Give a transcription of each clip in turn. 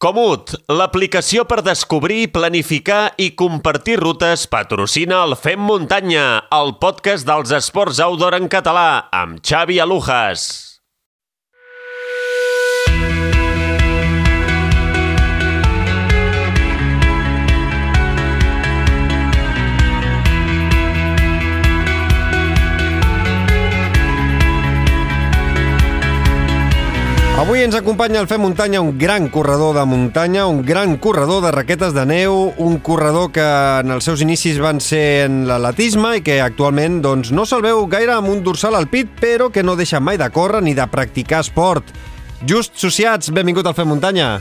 Comut, l'aplicació per descobrir, planificar i compartir rutes patrocina el Fem Muntanya, el podcast dels esports outdoor en català, amb Xavi Alujas. Avui ens acompanya el Fem Muntanya un gran corredor de muntanya, un gran corredor de raquetes de neu, un corredor que en els seus inicis van ser en l'atletisme i que actualment doncs, no se'l veu gaire amb un dorsal al pit, però que no deixa mai de córrer ni de practicar esport. Just Sociats, benvingut al Fem Muntanya.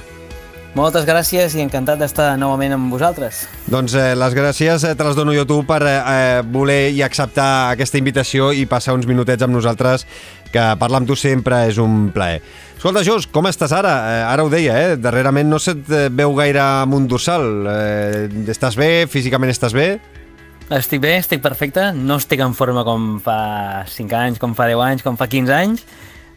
Moltes gràcies i encantat d'estar novament amb vosaltres. Doncs eh, les gràcies eh, te les dono jo tu per eh, eh, voler i acceptar aquesta invitació i passar uns minutets amb nosaltres, que parlar amb tu sempre és un plaer. Escolta, Jos, com estàs ara? Eh, ara ho deia, eh? Darrerament no se't eh, veu gaire amb un dorsal. Eh, estàs bé? Físicament estàs bé? Estic bé, estic perfecte. No estic en forma com fa 5 anys, com fa 10 anys, com fa 15 anys,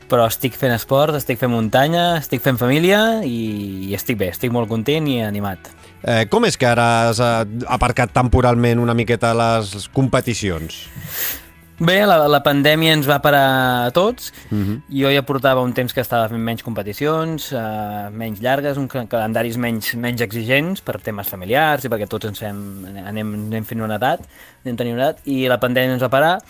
però estic fent esport, estic fent muntanya, estic fent família i, i estic bé, estic molt content i animat. Eh, com és que ara has eh, aparcat temporalment una miqueta les competicions? Bé, la, la pandèmia ens va parar a tots. Uh -huh. Jo ja portava un temps que estava fent menys competicions, eh, menys llargues, un cal- calendaris menys, menys exigents per temes familiars i perquè tots ens fem, anem, anem fent una edat, anem tenint una edat, i la pandèmia ens va parar.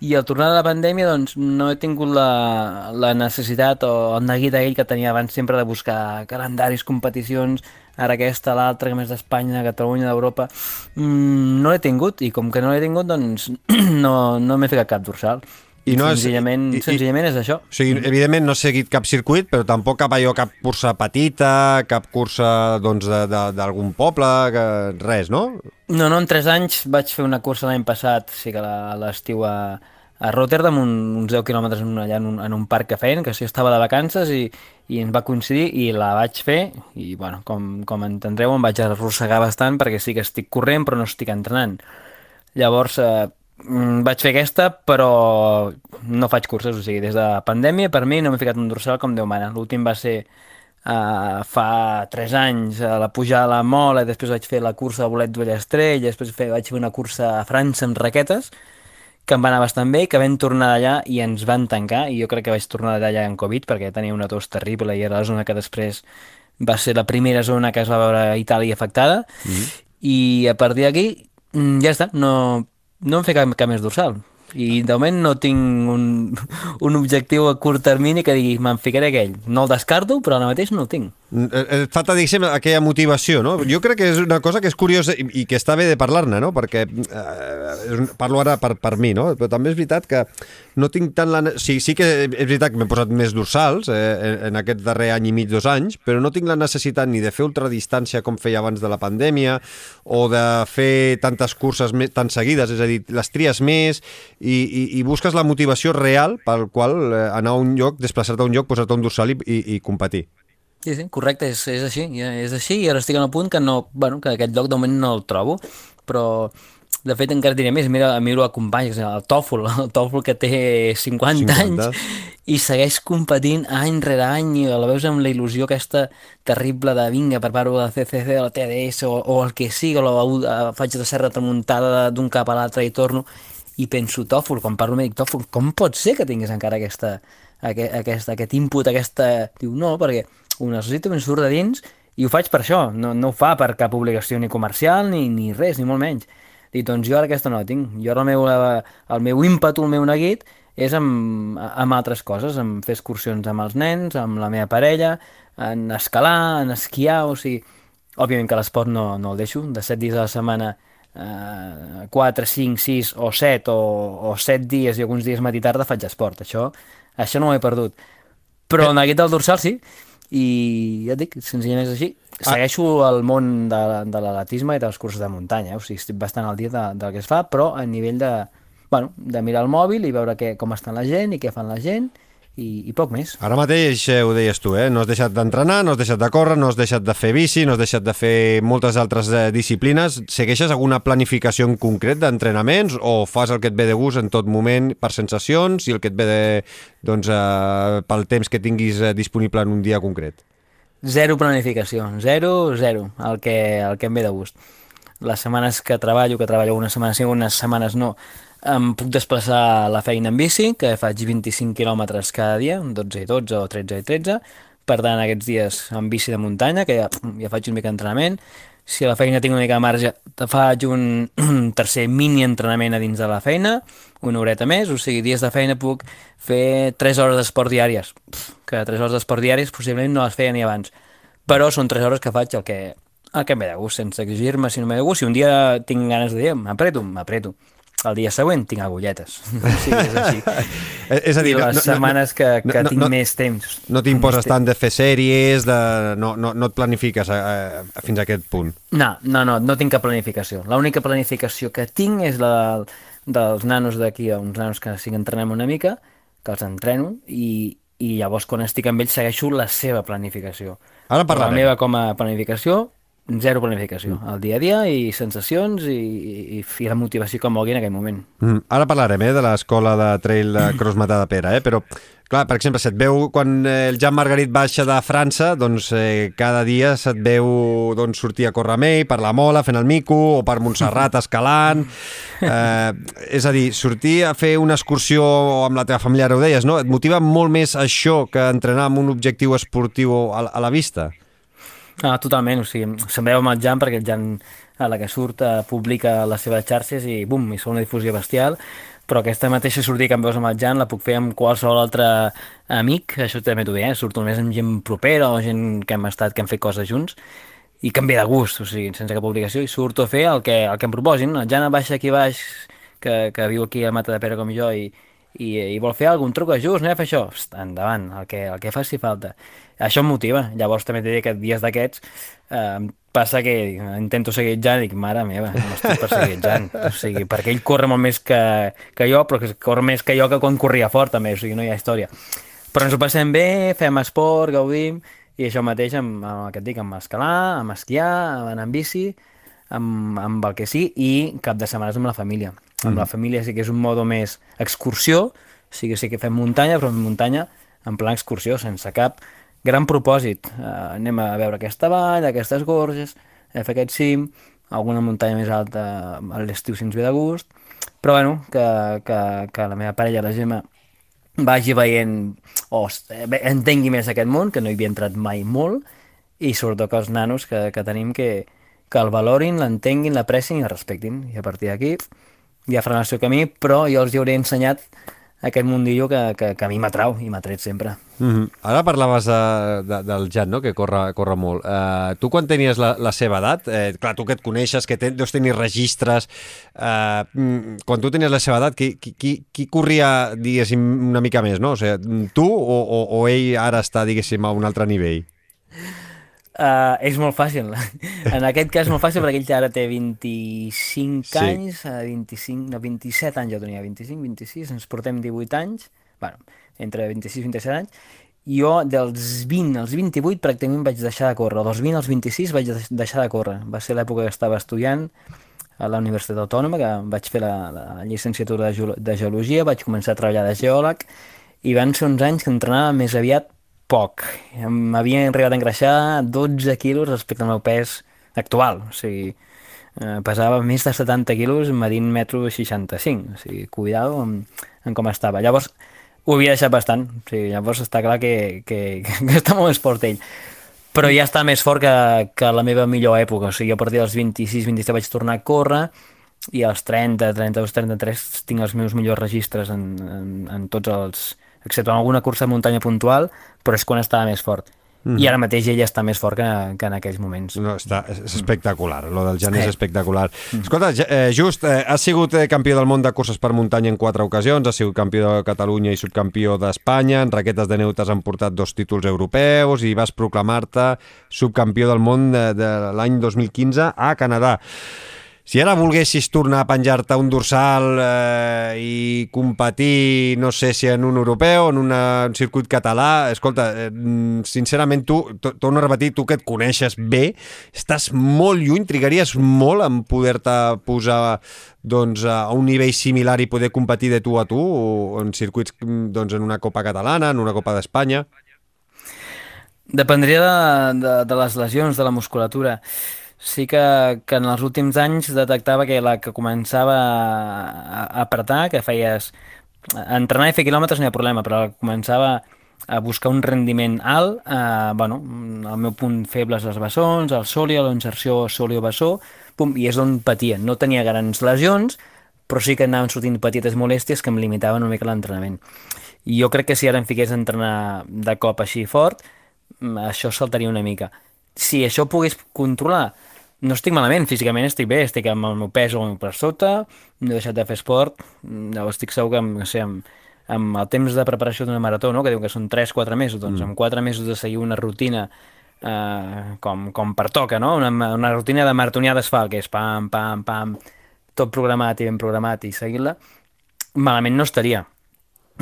I al tornar de la pandèmia doncs, no he tingut la, la necessitat o el neguit aquell que tenia abans sempre de buscar calendaris, competicions, ara aquesta, l'altra, que més d'Espanya, Catalunya, d'Europa, mm, no l'he tingut, i com que no l'he tingut, doncs no, no m'he ficat cap dorsal. I no senzillament, i- i- senzillament és això. O sigui, evidentment no has seguit cap circuit, però tampoc cap allò, cap cursa petita, cap cursa doncs, de- de- d'algun poble, que... res, no? No, no, en tres anys vaig fer una cursa l'any passat, sí que l'estiu a, a Rotterdam, un, uns 10 quilòmetres allà en un, en un parc que feien, que sí, estava de vacances i, i ens va coincidir i la vaig fer i, bueno, com, com entendreu, em vaig arrossegar bastant perquè sí que estic corrent però no estic entrenant. Llavors, eh, mm, vaig fer aquesta, però no faig curses, o sigui, des de pandèmia per mi no m'he ficat un dorsal com Déu mana. L'últim va ser uh, fa 3 anys a la pujada a la Mola, i després vaig fer la cursa de bolet d'Ullastrell, i després vaig fer una cursa a França amb raquetes, que em va anar bastant bé, que vam tornar d'allà i ens van tancar, i jo crec que vaig tornar d'allà en Covid, perquè tenia una tos terrible i era la zona que després va ser la primera zona que es va veure a Itàlia afectada, i a partir d'aquí mm, ja està, no, no em fer cap, cap més dorsal. I de moment no tinc un, un objectiu a curt termini que digui me'n ficaré aquell. No el descarto, però ara mateix no el tinc. Eh, Et falta, diguéssim, aquella motivació, no? Jo crec que és una cosa que és curiosa i, i que està bé de parlar-ne, no? Perquè eh, parlo ara per, per mi, no? Però també és veritat que no tinc tant la... Sí, sí que és veritat que m'he posat més dorsals eh, en, en aquest darrer any i mig, dos anys, però no tinc la necessitat ni de fer ultradistància com feia abans de la pandèmia o de fer tantes curses més, tan seguides, és a dir, les tries més i, i, i busques la motivació real pel qual eh, anar a un lloc, desplaçar-te a un lloc, posar-te un dorsal i, i, i competir. Sí, sí, correcte, és, és així, ja és així, i ara estic en el punt que no, bueno, que aquest lloc de moment no el trobo, però de fet encara diré més, mira, miro a companys, el Tòfol, el Tòfol que té 50, 50. anys i segueix competint any rere any i la veus amb la il·lusió aquesta terrible de vinga, preparo la CCC, la TDS o, o el que sigui, o la, eh, faig de serra remuntada d'un cap a l'altre i torno i penso, Tòfol, quan parlo m'he dit, Tòfol, com pot ser que tinguis encara aquesta, aquest, aquest, aquest input, aquesta... Diu, no, perquè ho necessito, em surt de dins i ho faig per això, no, no ho fa per cap obligació ni comercial ni, ni res, ni molt menys. Dic, doncs jo ara aquesta no la tinc. Jo ara el meu, el meu ímpetu, el meu neguit, és amb, amb altres coses, en fer excursions amb els nens, amb la meva parella, en escalar, en esquiar, o sigui... Òbviament que l'esport no, no el deixo, de 7 dies a la setmana, eh, 4, 5, 6 o 7 o, o 7 dies i alguns dies matí i tarda faig esport, això, això no ho he perdut. Però el neguit del dorsal sí, i ja et dic, senzillament és així. Segueixo el món de, de l'atletisme i de les curses de muntanya, eh? o sigui, estic bastant al dia de, del que es fa, però a nivell de, bueno, de mirar el mòbil i veure què, com està la gent i què fan la gent i, i poc més. Ara mateix eh, ho deies tu, eh? no has deixat d'entrenar, no has deixat de córrer, no has deixat de fer bici, no has deixat de fer moltes altres eh, disciplines. Segueixes alguna planificació en concret d'entrenaments o fas el que et ve de gust en tot moment per sensacions i el que et ve de, doncs, eh, pel temps que tinguis eh, disponible en un dia concret? zero planificació, zero, zero, el que, el que em ve de gust. Les setmanes que treballo, que treballo unes setmanes sí, unes setmanes no, em puc desplaçar la feina en bici, que faig 25 quilòmetres cada dia, 12 i 12 o 13 i 13, per tant aquests dies en bici de muntanya, que ja, ja faig una mica d'entrenament, si a la feina tinc una mica de marge, faig un, un tercer mini entrenament a dins de la feina, una horeta més, o sigui, dies de feina puc fer 3 hores d'esport diàries, que 3 hores d'esport diàries possiblement no les feia ni abans, però són 3 hores que faig el que, el que em ve de gust, sense exigir-me si no m'he de gust, si un dia tinc ganes de dir, m'apreto, m'apreto, el dia següent tinc agulletes. sí, és així. és a dir, I les no, no, setmanes que, que no, tinc no, més temps. No t'imposes tant de fer sèries, de... No, no, no et planifiques a, a, fins a aquest punt. No, no, no, no tinc cap planificació. L'única planificació que tinc és la dels nanos d'aquí, uns nanos que sí que entrenem una mica, que els entreno, i, i llavors quan estic amb ells segueixo la seva planificació. Ara parlarem. La meva com a planificació, zero planificació. El dia a dia i sensacions i, i, i la motivació que mogui en aquell moment. Mm, ara parlarem eh, de l'escola de trail de Cross Matà de Pere, eh? però clar, per exemple, se't veu quan eh, el Jan Margarit baixa de França, doncs eh, cada dia se't veu doncs, sortir a córrer amb ell, per la Mola, fent el mico, o per Montserrat escalant. Eh, és a dir, sortir a fer una excursió amb la teva família, ara ho deies, no? Et motiva molt més això que entrenar amb un objectiu esportiu a, a la vista? Ah, totalment, o sigui, se'n veu amb el Jan perquè el Jan a la que surt eh, publica les seves xarxes i bum, hi fa una difusió bestial però aquesta mateixa sortida que em veus amb el Jan la puc fer amb qualsevol altre amic, això també t'ho diré, eh? surto només amb gent propera o gent que hem estat, que hem fet coses junts i ve de gust, o sigui, sense cap obligació i surto a fer el que, el que em proposin el Jan baixa aquí baix que, que viu aquí a Mata de Pere com jo i, i, i vol fer algun truc just, anem a fer això Host, endavant, el que, el que faci falta això em motiva, llavors també t'he dit que dies d'aquests eh, passa que intento seguir Jan i dic, mare meva, no estic perseguitjant o sigui, perquè ell corre molt més que, que jo però que corre més que jo que quan corria fort també, o sigui, no hi ha història. Però ens ho passem bé, fem esport, gaudim i això mateix amb, amb el que et dic, amb escalar, amb esquiar, amb anar en bici amb, amb el que sí i cap de setmanes amb la família. Amb la família sí que és un modo més excursió, sí que sí que fem muntanya, però fem muntanya en plan excursió, sense cap gran propòsit. Uh, anem a veure aquesta vall, aquestes gorges, a fer aquest cim, alguna muntanya més alta a l'estiu si ens ve de gust, però bueno, que, que, que la meva parella, la Gemma, vagi veient o entengui més aquest món, que no hi havia entrat mai molt, i sobretot que els nanos que, que tenim que, que el valorin, l'entenguin, l'aprecin i el respectin. I a partir d'aquí ja faran el seu camí, però jo els hi hauré ensenyat aquest mundillo que, que, que a mi m'atrau i m'ha tret sempre. Mm -hmm. Ara parlaves de, de, del Jan, no? que corre, corre molt. Uh, tu quan tenies la, la seva edat, eh, clar, tu que et coneixes, que ten, deus tenir registres, uh, quan tu tenies la seva edat, qui, qui, qui corria, diguéssim, una mica més, no? O sigui, tu o, o, o ell ara està, diguéssim, a un altre nivell? Uh, és molt fàcil. en aquest cas és molt fàcil perquè ell ara té 25 sí. anys, uh, 25, no, 27 anys jo tenia, 25, 26, ens portem 18 anys, bueno, entre 26 i 27 anys, jo dels 20 als 28 pràcticament vaig deixar de córrer, dels 20 als 26 vaig deixar de córrer. Va ser l'època que estava estudiant a la Universitat Autònoma, que vaig fer la, la llicenciatura de Geologia, vaig començar a treballar de geòleg, i van ser uns anys que entrenava més aviat poc. M'havia arribat a engreixar 12 quilos respecte al meu pes actual. O sigui, eh, pesava més de 70 quilos medint metro 65. O sigui, cuidado amb, amb com estava. Llavors, ho havia deixat bastant. O sigui, llavors està clar que, que, que està molt més fort ell. Però ja està més fort que, que la meva millor època. O sigui, a partir dels 26-27 vaig tornar a córrer i als 30, 32, 33 tinc els meus millors registres en, en, en tots els, excepte en alguna cursa de muntanya puntual, però és quan estava més fort. Mm. I ara mateix ella està més fort que, que en aquells moments. No, està, és espectacular, lo del Jan és espectacular. Mm. Escolta, eh, just, eh, has sigut eh, campió del món de curses per muntanya en quatre ocasions, has sigut campió de Catalunya i subcampió d'Espanya, en raquetes de neu t'has emportat dos títols europeus i vas proclamar-te subcampió del món de, de l'any 2015 a Canadà. Si ara volguessis tornar a penjar-te un dorsal eh, i competir, no sé si en un europeu, en una, un circuit català, escolta, eh, sincerament tu, torno a repetir, tu que et coneixes bé, estàs molt lluny, trigaries molt en poder-te posar doncs, a un nivell similar i poder competir de tu a tu o en circuits doncs, en una Copa Catalana, en una Copa d'Espanya? Dependria de, de, de les lesions, de la musculatura. Sí que, que en els últims anys detectava que la que començava a, a apretar, que feies... Entrenar i fer quilòmetres no hi ha problema, però començava a buscar un rendiment alt, eh, bueno, el meu punt feble és els bessons, el sòlio, la inserció sòlio-bessó, pum, i és on patia. No tenia grans lesions, però sí que anaven sortint petites molèsties que em limitaven una mica l'entrenament. I jo crec que si ara em fiqués a entrenar de cop així fort, mm, això saltaria una mica. Si això pogués controlar, no estic malament, físicament estic bé, estic amb el meu pes o per sota, no he deixat de fer esport, no, estic segur que, no sé, amb, amb el temps de preparació d'una marató, no? que diu que són 3-4 mesos, doncs mm. amb 4 mesos de seguir una rutina eh, com, com pertoca, no? una, una rutina de maratonià d'asfalt, que és pam, pam, pam, tot programat i ben programat i seguir-la, malament no estaria.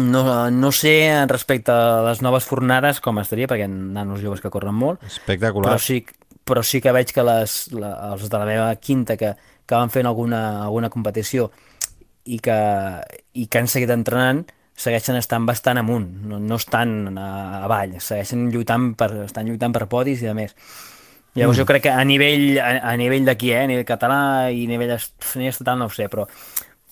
No, no sé respecte a les noves fornades com estaria, perquè hi ha nanos joves que corren molt. Espectacular. Però sí, però sí que veig que les, la, els de la meva quinta que, que van fent alguna, alguna competició i que, i que han seguit entrenant segueixen estant bastant amunt, no, no estan a, avall, segueixen lluitant per, estan lluitant per podis i de més. Llavors mm. jo crec que a nivell, a, a nivell d'aquí, eh, a nivell català i a nivell estatal no ho sé, però,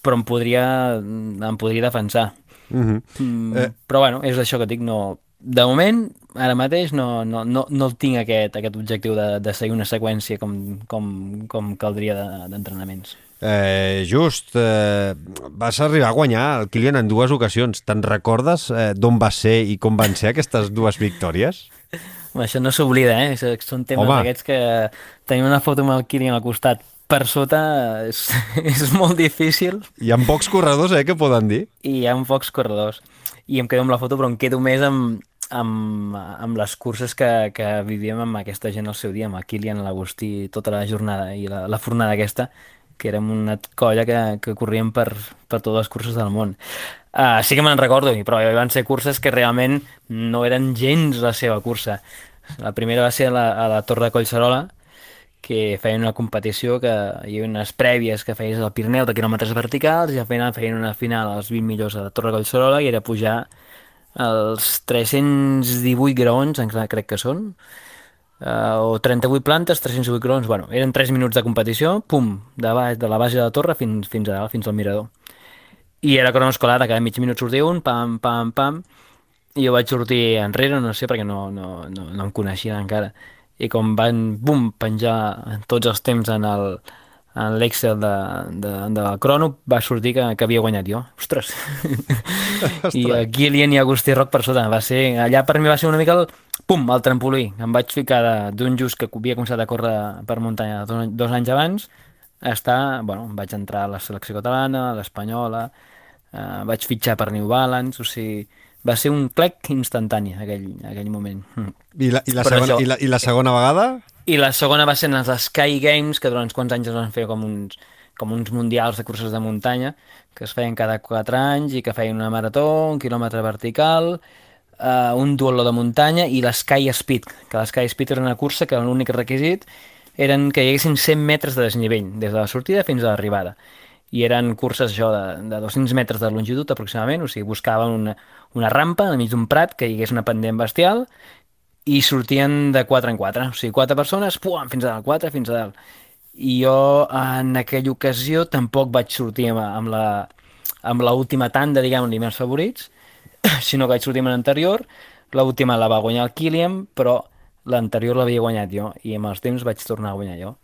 però em podria, em podria defensar. Mm -hmm. mm, eh. Però bueno, és això que dic, no, de moment, ara mateix, no, no, no, no tinc aquest, aquest objectiu de, de seguir una seqüència com, com, com caldria d'entrenaments. De, eh, just, eh, vas arribar a guanyar el Kilian en dues ocasions. Te'n recordes eh, d'on va ser i com van ser aquestes dues victòries? Això no s'oblida, eh? Són temes Home. d'aquests que tenim una foto amb el Kilian al costat per sota és, és molt difícil. Hi ha pocs corredors, eh, que poden dir. I hi ha pocs corredors. I em quedo amb la foto, però em quedo més amb, amb, amb les curses que, que vivíem amb aquesta gent al seu dia, amb el Kilian, l'Agustí, tota la jornada i la, la fornada aquesta, que érem una colla que, que corríem per, per totes les curses del món. Uh, sí que me'n recordo, però van ser curses que realment no eren gens la seva cursa. La primera va ser a la, a la Torre de Collserola, que feien una competició que hi havia unes prèvies que feies al Pirineu de quilòmetres verticals i al final feien una final als 20 millors la Torre de Collserola i era pujar els 318 graons, crec que són, uh, o 38 plantes, 308 graons, bueno, eren 3 minuts de competició, pum, de, baix, de la base de la torre fins, fins a dalt, fins al mirador. I era cronoescolada, cada mig minut sortia un, pam, pam, pam, i jo vaig sortir enrere, no sé, perquè no, no, no, no em coneixia encara. I com van, bum, penjar tots els temps en el, en l'Excel de, de, de la crono va sortir que, que havia guanyat jo. Ostres! I a Kilian i Agustí Roc per sota. Va ser, allà per mi va ser una mica el, pum, el trampolí. Em vaig ficar d'un just que havia començat a córrer per muntanya dos, dos anys abans a estar, bueno, vaig entrar a la selecció catalana, a l'espanyola, eh, vaig fitxar per New Balance, o sigui, va ser un clec instantani aquell, aquell moment. I la, i la, segona, això... i la, i la segona vegada? I la segona va ser en els Sky Games, que durant uns quants anys es van fer com uns, com uns mundials de curses de muntanya, que es feien cada 4 anys i que feien una marató, un quilòmetre vertical, uh, un duelo de muntanya i l'Sky Speed, que l'Sky Speed era una cursa que l'únic requisit eren que hi haguessin 100 metres de desnivell, des de la sortida fins a l'arribada. I eren curses això de, de 200 metres de longitud aproximadament, o sigui, buscaven una, una rampa al mig d'un prat que hi hagués una pendent bestial i sortien de 4 en 4, o sigui, 4 persones, puam, fins a dalt, 4 fins a dalt. I jo en aquella ocasió tampoc vaig sortir amb, amb la amb l'última tanda, diguem-ne, meus favorits, sinó que vaig sortir amb l'anterior, l'última la va guanyar el Kilian, però l'anterior l'havia guanyat jo, i amb els temps vaig tornar a guanyar jo.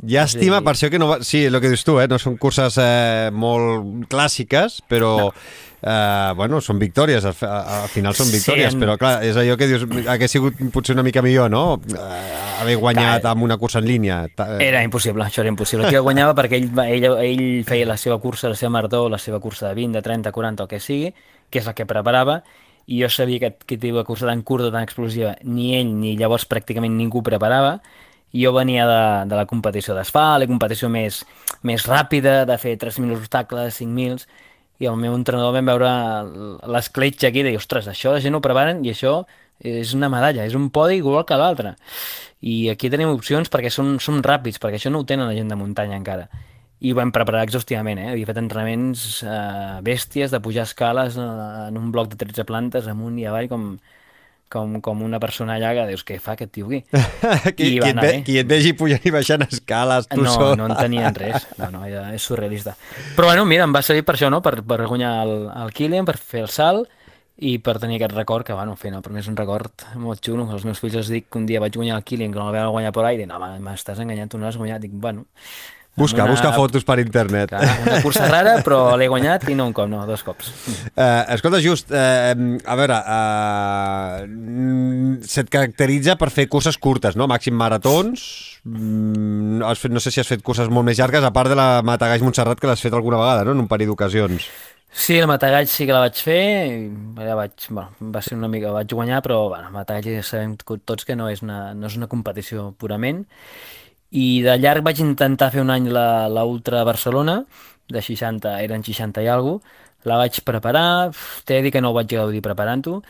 Llàstima, per això que no va... Sí, el que dius tu, eh? no són curses eh, molt clàssiques, però no. eh, bueno, són victòries, al, al final són victòries, sí, en... però clar, és allò que dius, hagués sigut potser una mica millor, no? Eh, haver guanyat clar, amb una cursa en línia. Era impossible, això era impossible. El guanyava perquè ell, ell, ell feia la seva cursa, la seva marató, la seva cursa de 20, de 30, 40, el que sigui, que és el que preparava, i jo sabia que aquest tipus de cursa tan curta, tan explosiva, ni ell ni llavors pràcticament ningú preparava, jo venia de, de la competició d'asfalt, la competició més, més ràpida, de fer 3.000 obstacles, 5.000, i el meu entrenador vam veure l'escletxa aquí i deia, ostres, això la gent ho preparen i això és una medalla, és un podi igual que l'altre. I aquí tenim opcions perquè són, són ràpids, perquè això no ho tenen la gent de muntanya encara. I ho vam preparar exhaustivament, eh? Havia fet entrenaments eh, bèsties de pujar escales eh, en un bloc de 13 plantes amunt i avall com, com, com una persona allà que dius, què fa aquest tio aquí? qui, I va qui, et ve, bé. qui et vegi pujant i baixant escales, tu no, sol. no en tenien res, no, no, ja és surrealista. Però bueno, mira, em va servir per això, no? per, per guanyar el, el Kilian, per fer el salt i per tenir aquest record, que bueno, no, per mi és un record molt xulo. Els meus fills els dic que un dia vaig guanyar el Kilian, que no el vam guanyar per dic, no, m'estàs enganyant, tu no l'has guanyat. Dic, bueno... Busca, una- busca fotos per internet. Clar, una cursa rara, però l'he guanyat i no un cop, no, dos cops. Uh, escolta, just, uh, a veure, uh, se't caracteritza per fer curses curtes, no? Màxim maratons, mm, has fet, no sé si has fet curses molt més llargues, a part de la Matagalls Montserrat, que l'has fet alguna vegada, no?, en un parell d'ocasions. Sí, el Matagall sí que la vaig fer, ja vaig, bueno, va ser una mica, vaig guanyar, però bueno, Matagall ja sabem tots que no és una, no és una competició purament. I de llarg vaig intentar fer un any la, la Ultra Barcelona, de 60, eren 60 i alguna cosa, la vaig preparar, t'he de dir que no ho vaig gaudir preparant-ho,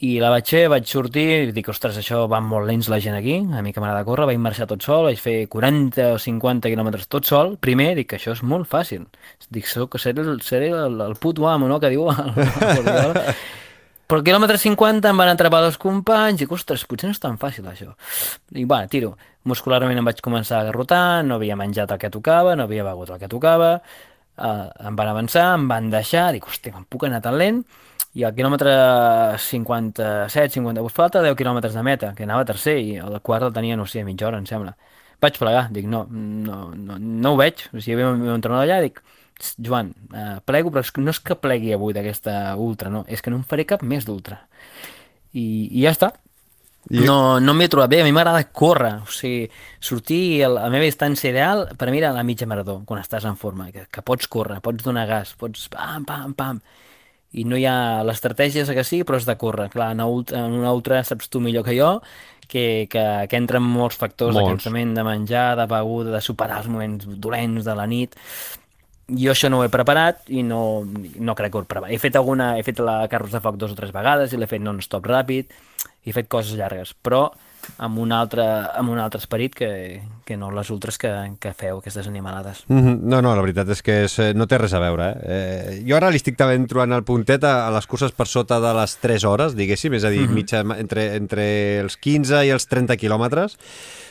i la vaig fer, vaig sortir, i dic, ostres, això va molt lents la gent aquí, a mi que m'agrada córrer, vaig marxar tot sol, vaig fer 40 o 50 quilòmetres tot sol, primer, dic que això és molt fàcil, dic, soc, seré, el, seré el, el puto amo, no?, que diu el, el, el, però al quilòmetre 50 em van atrapar dos companys i ostres, potser no és tan fàcil això. I va, tiro. Muscularment em vaig començar a garrotar, no havia menjat el que tocava, no havia begut el que tocava, uh, em van avançar, em van deixar, dic, hòstia, em puc anar tan lent? I al quilòmetre 57, 58, falta 10 quilòmetres de meta, que anava tercer i el quart el tenia, no sé, mitja hora, em sembla. Vaig plegar, dic, no, no, no, no ho veig. O sigui, hi havia un entrenador allà, dic, Joan, eh, plego, però és que no és que plegui avui d'aquesta ultra, no, és que no em faré cap més d'ultra. I, I ja està. I- No, no m'he trobat bé, a mi m'agrada córrer, o sigui, sortir a la meva distància ideal per mi era la mitja marató, quan estàs en forma, que, que pots córrer, pots donar gas, pots pam, pam, pam, i no hi ha l'estratègia que sí, però és de córrer. Clar, en, ultra, en una ultra saps tu millor que jo que, que, que entren molts factors de Molts. cansament, de menjar, de beguda, de superar els moments dolents de la nit. Jo això no ho he preparat i no, no crec que ho he preparat. He fet, alguna, he fet la Carros de Foc dos o tres vegades i l'he fet non-stop ràpid, he fet coses llargues, però amb un altre, amb un altre esperit que, que no les ultres que, que feu, aquestes animalades. Mm -hmm. No, no, la veritat és que és, eh, no té res a veure. Eh? Eh, jo ara li estic també trobant el puntet a, a les curses per sota de les 3 hores, diguéssim, és a dir, mm -hmm. mitja, entre, entre els 15 i els 30 quilòmetres.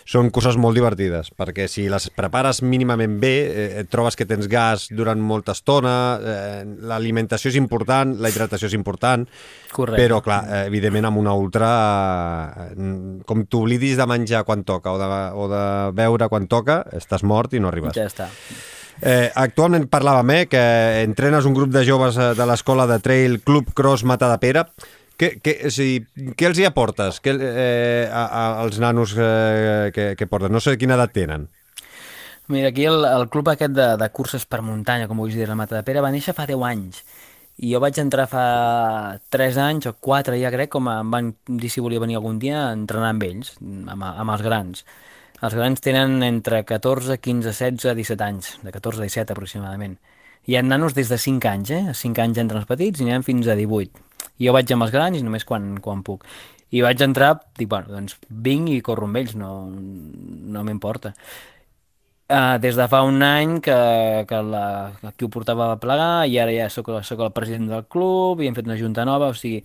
Són curses molt divertides, perquè si les prepares mínimament bé, eh, et trobes que tens gas durant molta estona, eh, l'alimentació és important, la hidratació és important, Correcte. però, clar, eh, evidentment amb una ultra, eh, com t'oblidis de menjar quan toca o de, o de beure quan toca, estàs mort i no arribes. Ja està. Eh, actualment parlàvem eh, que entrenes un grup de joves eh, de l'escola de trail Club Cross Matadepera. Què, què, o sigui, què els hi aportes què, eh, a, a, als nanos eh, que, que portes? No sé quina edat tenen. Mira, aquí el, el club aquest de, de curses per muntanya, com vulguis dir, la Mata de Pere, va néixer fa 10 anys. I jo vaig entrar fa 3 anys o 4, ja crec, com em van dir si volia venir algun dia a entrenar amb ells, amb, amb els grans. Els grans tenen entre 14, 15, 16, 17 anys, de 14 a 17 aproximadament. Hi ha nanos des de 5 anys, eh? A 5 anys entren els petits i anem fins a 18. I jo vaig amb els grans i només quan, quan puc. I vaig entrar, dic, bueno, doncs vinc i corro amb ells, no, no m'importa. Uh, des de fa un any que, que la, qui ho portava a plegar i ara ja sóc, sóc el president del club i hem fet una junta nova, o sigui,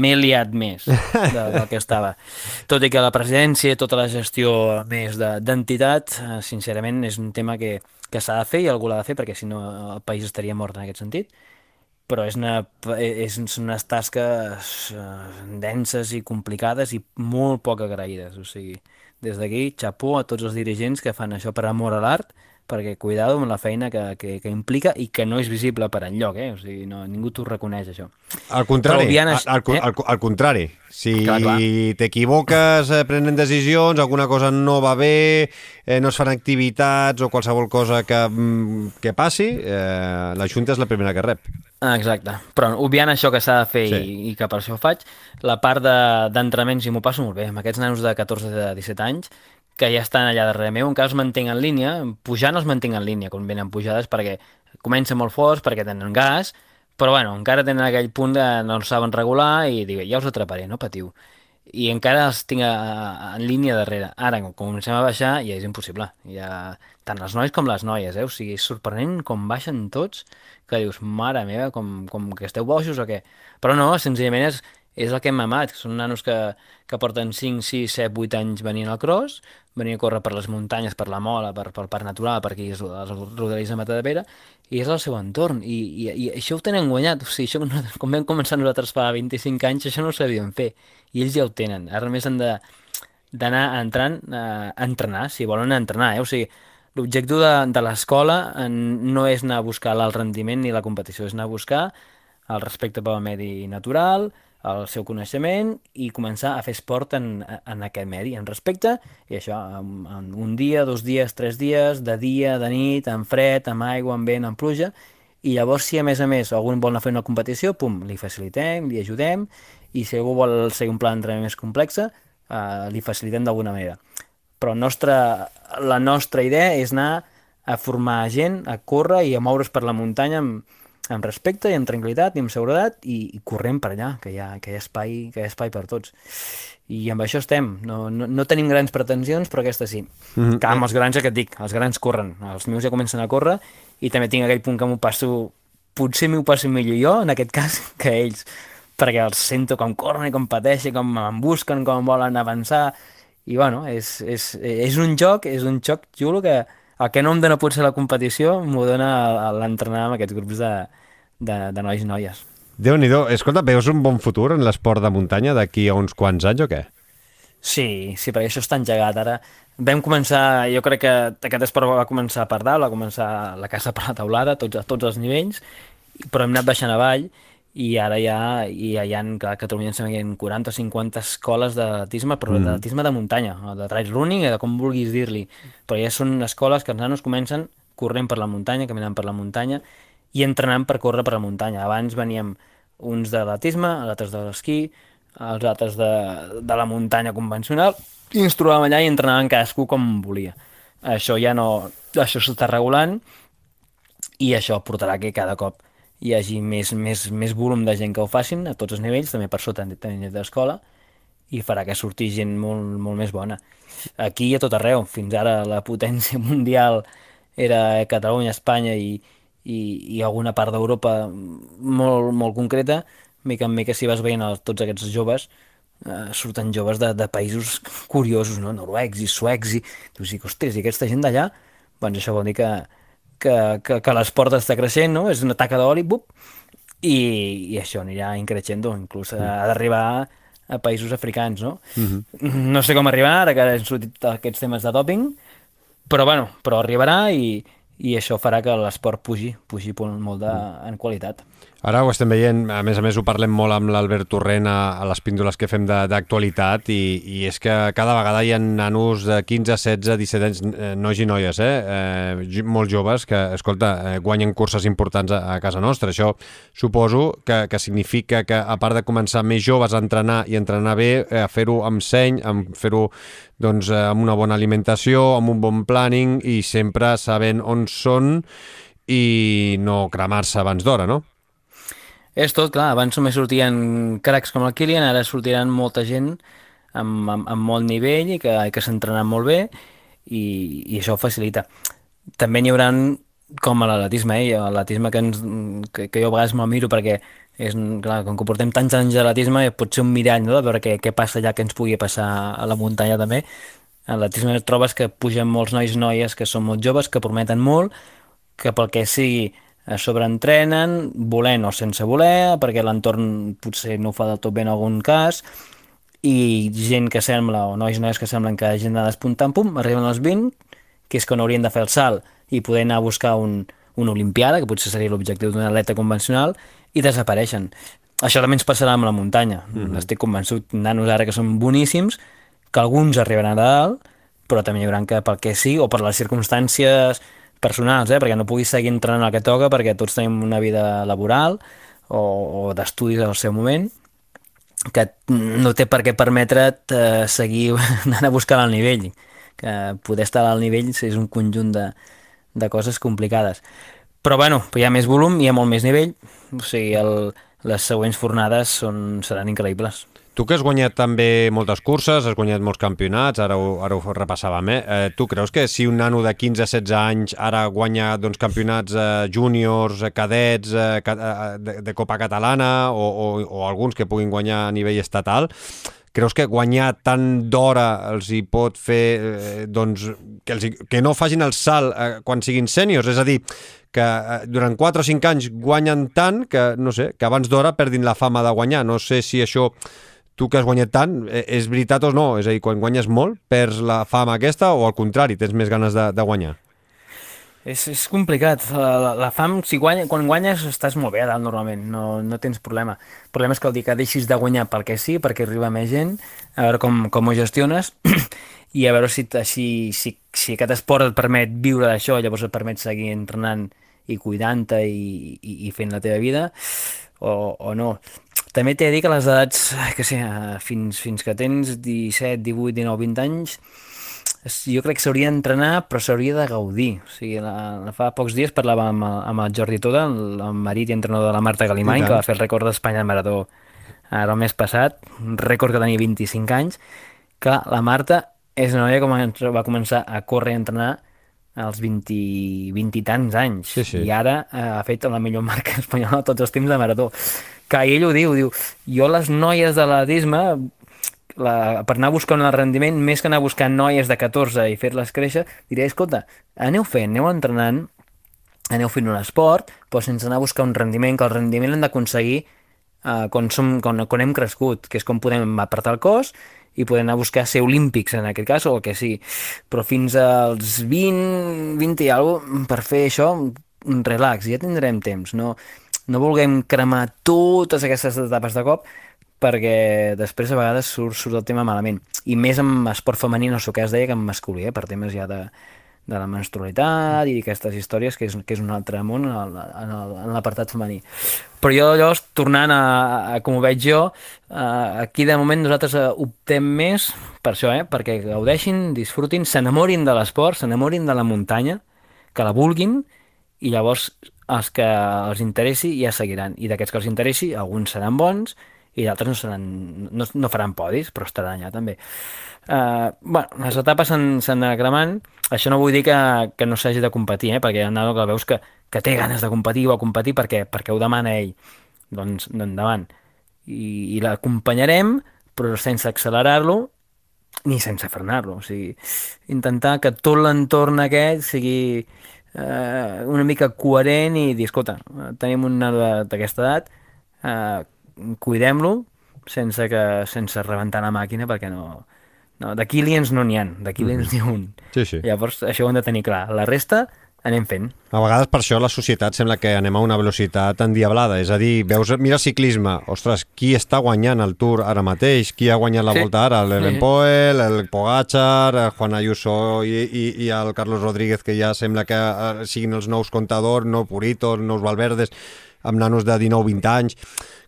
m'he liat més de, del que estava. Tot i que la presidència, tota la gestió més de- d'entitat, uh, sincerament és un tema que, que s'ha de fer i algú l'ha de fer perquè si no el país estaria mort en aquest sentit però és una, és, són unes tasques eh, denses i complicades i molt poc agraïdes. O sigui, des d'aquí, xapó a tots els dirigents que fan això per amor a l'art, perquè cuidado amb la feina que, que, que implica i que no és visible per enlloc, eh? O sigui, no, ningú t'ho reconeix, això. Al contrari, obviant al, al, eh? al, al contrari. Si t'equivoques eh, prenent decisions, alguna cosa no va bé, eh, no es fan activitats o qualsevol cosa que, mm, que passi, eh, la Junta és la primera que rep. Ah, Exacte, però obviant això que s'ha de fer Sí. i, i que per això ho faig, la part de- d'entrenaments i m'ho passo molt bé, amb aquests nanos de 14 de 17 anys que ja estan allà darrere meu, encara els mantenc en línia, pujant els mantenc en línia quan venen pujades perquè comencen molt forts, perquè tenen gas, però bueno, encara tenen aquell punt de no els saben regular i dic, ja us atraparé, no patiu. I encara els tinc a, a, en línia darrere. Ara, quan comencem a baixar, ja és impossible. Ja, tant els nois com les noies, eh? O sigui, és sorprenent com baixen tots, que dius, mare meva, com, com que esteu bojos o què? Però no, senzillament és, és el que hem mamat, que són nanos que, que porten 5, 6, 7, 8 anys venint al cross, venint a córrer per les muntanyes, per la mola, per, pel parc natural, per aquí els rodalies de Matadepera, i és el seu entorn, i, i, i això ho tenen guanyat, o sigui, això, com vam començar nosaltres fa 25 anys, això no ho sabíem fer, i ells ja ho tenen, ara només han de d'anar entrant a entrenar, si volen entrenar, eh? o sigui, l'objectiu de, de l'escola no és anar a buscar l'alt rendiment ni la competició, és anar a buscar el respecte pel medi natural, el seu coneixement i començar a fer esport en, en aquest medi, en respecte, i això, en, en un dia, dos dies, tres dies, de dia, de nit, en fred, amb aigua, amb vent, amb pluja, i llavors si a més a més algú vol anar fer una competició, pum, li facilitem, li ajudem, i si algú vol seguir un pla d'entrenament més complex, eh, li facilitem d'alguna manera. Però nostra, la nostra idea és anar a formar gent, a córrer i a moure's per la muntanya amb, amb respecte i amb tranquil·litat i amb seguretat i, i corrent per allà, que hi, ha, que, hi ha espai, que hi ha espai per tots. I amb això estem. No, no, no tenim grans pretensions, però aquesta sí. Mm -hmm. Que amb els grans ja que et dic, els grans corren. Els meus ja comencen a córrer i també tinc aquell punt que m'ho passo, potser m'ho passo millor jo, en aquest cas, que ells perquè els sento com corren i com pateixen, com em busquen, com volen avançar, i bueno, és, és, és un joc, és un joc xulo que, el que no em dona potser la competició m'ho dona l'entrenar amb aquests grups de, de, de nois i noies. Déu-n'hi-do. Escolta, veus un bon futur en l'esport de muntanya d'aquí a uns quants anys o què? Sí, sí, perquè això està engegat. Ara vam començar, jo crec que aquest esport va començar per dalt, va començar la casa per la taulada, tots, a tots els nivells, però hem anat baixant avall i ara ja, i ja hi ha, clar, a Catalunya em sembla que hi ha 40 o 50 escoles d'atletisme, però mm. d'atletisme de muntanya, de trail running, de com vulguis dir-li, però ja són escoles que els nanos comencen corrent per la muntanya, caminant per la muntanya i entrenant per córrer per la muntanya. Abans veníem uns de l'atletisme, altres de l'esquí, els altres de, de la muntanya convencional, i ens trobàvem allà i entrenaven cadascú com volia. Això ja no... Això s'està regulant i això portarà que cada cop hi hagi més, més, més volum de gent que ho facin a tots els nivells, també per sota tenint d'escola, i farà que surti gent molt, molt més bona. Aquí i a tot arreu, fins ara la potència mundial era Catalunya, Espanya i, i, i alguna part d'Europa molt, molt concreta, mica en mica si vas veient tots aquests joves, eh, surten joves de, de països curiosos, no? noruecs i suecs, i tu dius, ostres, i aquesta gent d'allà, doncs això vol dir que, que, que, que l'esport està creixent, no? És una taca d'oli, bup, i, i això anirà increixendo, inclús ha, ha d'arribar a països africans, no? Uh mhm. -huh. No sé com arribar, ara que han sortit aquests temes de doping, però bueno, però arribarà i, i això farà que l'esport pugi, pugi molt de, en qualitat. Ara ho estem veient, a més a més ho parlem molt amb l'Albert Torrent a, a les píndoles que fem d'actualitat i, i és que cada vegada hi ha nanos de 15, 16, 17 anys, eh, nois i noies, eh? eh molt joves que, escolta, eh, guanyen curses importants a, a casa nostra. Això suposo que, que significa que a part de començar més joves a entrenar i entrenar bé, eh, a fer-ho amb seny, amb fer-ho doncs, eh, amb una bona alimentació, amb un bon planning i sempre sabent on són i no cremar-se abans d'hora, no? És tot, clar, abans només sortien cracs com el Kilian, ara sortiran molta gent amb, amb, amb molt nivell i que, que s'entrenen molt bé i, i això ho facilita. També n'hi haurà com a l'atletisme, eh? l'atletisme que, ens, que, que jo a vegades me'l miro perquè és, clar, com que portem tants anys d'atletisme pot ser un mirall no? de veure què, què passa allà que ens pugui passar a la muntanya també a l'atletisme trobes que pugen molts nois i noies que són molt joves, que prometen molt que pel que sigui sobreentrenen, volent o sense voler, perquè l'entorn potser no ho fa del tot bé en algun cas, i gent que sembla, o nois i noies que semblen que gent ha despuntant, pum, arriben als 20, que és quan haurien de fer el salt i poder anar a buscar un, una olimpiada, que potser seria l'objectiu d'un atleta convencional, i desapareixen. Això també ens passarà amb la muntanya. Mm -hmm. Estic convençut, nanos ara que són boníssims, que alguns arribaran a dalt, però també hi haurà que pel que sí, o per les circumstàncies personals, eh? perquè no puguis seguir entrenant el que toca perquè tots tenim una vida laboral o, o d'estudis al seu moment que no té per què permetre't eh, seguir anant a buscar el nivell que poder estar al nivell és un conjunt de, de coses complicades però bueno, hi ha més volum, hi ha molt més nivell o sigui, el, les següents fornades són, seran increïbles Tu que has guanyat també moltes curses, has guanyat molts campionats, ara ho, ara ho repassàvem, eh? eh? Tu creus que si un nano de 15-16 anys ara guanya doncs, campionats eh, júniors, eh, cadets, eh, ca- eh, de, de Copa Catalana o, o, o alguns que puguin guanyar a nivell estatal, creus que guanyar tant d'hora els hi pot fer eh, doncs, que, els que no facin el salt eh, quan siguin sèniors? És a dir, que eh, durant 4 o 5 anys guanyen tant que, no sé, que abans d'hora perdin la fama de guanyar. No sé si això tu que has guanyat tant, eh, és veritat o no? És a dir, quan guanyes molt, perds la fama aquesta o al contrari, tens més ganes de, de guanyar? És, és complicat. La, la, fam, si guanya, quan guanyes estàs molt bé a dalt normalment, no, no tens problema. El problema és que el dia que deixis de guanyar perquè sí, perquè arriba més gent, a veure com, com ho gestiones i a veure si, si, si, si aquest esport et permet viure d'això, llavors et permet seguir entrenant i cuidant-te i, i, i fent la teva vida o, o no. També t'he de dir que les edats, que sé, eh, fins, fins que tens 17, 18, 19, 20 anys, jo crec que s'hauria d'entrenar, però s'hauria de gaudir. O sigui, la, la, fa pocs dies parlava amb, el- amb el Jordi Toda, el, el marit i entrenador de la Marta Galimany, que va fer el rècord d'Espanya de marató ara el mes passat, un rècord que tenia 25 anys, que la Marta és una noia que va començar a córrer i entrenar als 20, 20 i tants anys Sí, sí. i ara eh, ha fet la millor marca espanyola de tots els temps de marató que ell ho diu, diu jo les noies de l'atletisme la, per anar buscant el rendiment, més que anar buscant noies de 14 i fer-les créixer, diré, escolta, aneu fent, aneu entrenant, aneu fent un esport, però sense anar a buscar un rendiment, que el rendiment l'hem d'aconseguir eh, quan, som, quan, quan hem crescut, que és com podem apartar el cos i poder anar a buscar ser olímpics en aquest cas o el que sigui. Però fins als 20, 20 i alguna per fer això, relax, ja tindrem temps. No, no vulguem cremar totes aquestes etapes de cop perquè després a vegades surt, surt el tema malament. I més amb esport femení, no sé què es deia, que en masculí, eh, per temes ja de, de la menstrualitat i aquestes històries, que és, que és un altre món en l'apartat femení. Però jo llavors, tornant a, a com ho veig jo, eh, aquí de moment nosaltres eh, optem més per això, eh, perquè gaudeixin, disfrutin, s'enamorin de l'esport, s'enamorin de la muntanya, que la vulguin, i llavors els que els interessi ja seguiran. I d'aquests que els interessi, alguns seran bons i d'altres no, seran, no, no faran podis, però estaran allà també. Uh, bueno, les etapes s'han d'anar cremant. Això no vull dir que, que no s'hagi de competir, eh? perquè hi ha un que veus que, que té ganes de competir o a competir perquè, perquè ho demana ell. Doncs endavant. I, i l'acompanyarem, però sense accelerar-lo ni sense frenar-lo. O sigui, intentar que tot l'entorn aquest sigui eh, una mica coherent i dir, escolta, tenim un nano d'aquesta edat, eh, cuidem-lo sense, que, sense rebentar la màquina perquè no... no de Kilians no n'hi ha, de Kilians n'hi ha un. Sí, sí. Llavors, això ho hem de tenir clar. La resta anem fent. A vegades per això la societat sembla que anem a una velocitat endiablada, és a dir, veus, mira el ciclisme, ostres, qui està guanyant el Tour ara mateix? Qui ha guanyat la Sí. Volta ara? L'Even Sí. Poel, el Pogacar, el Juan Ayuso i, i, i el Carlos Rodríguez, que ja sembla que eh, siguin els nous contadors, no Puritos, nous Valverdes, amb nanos de 19-20 anys.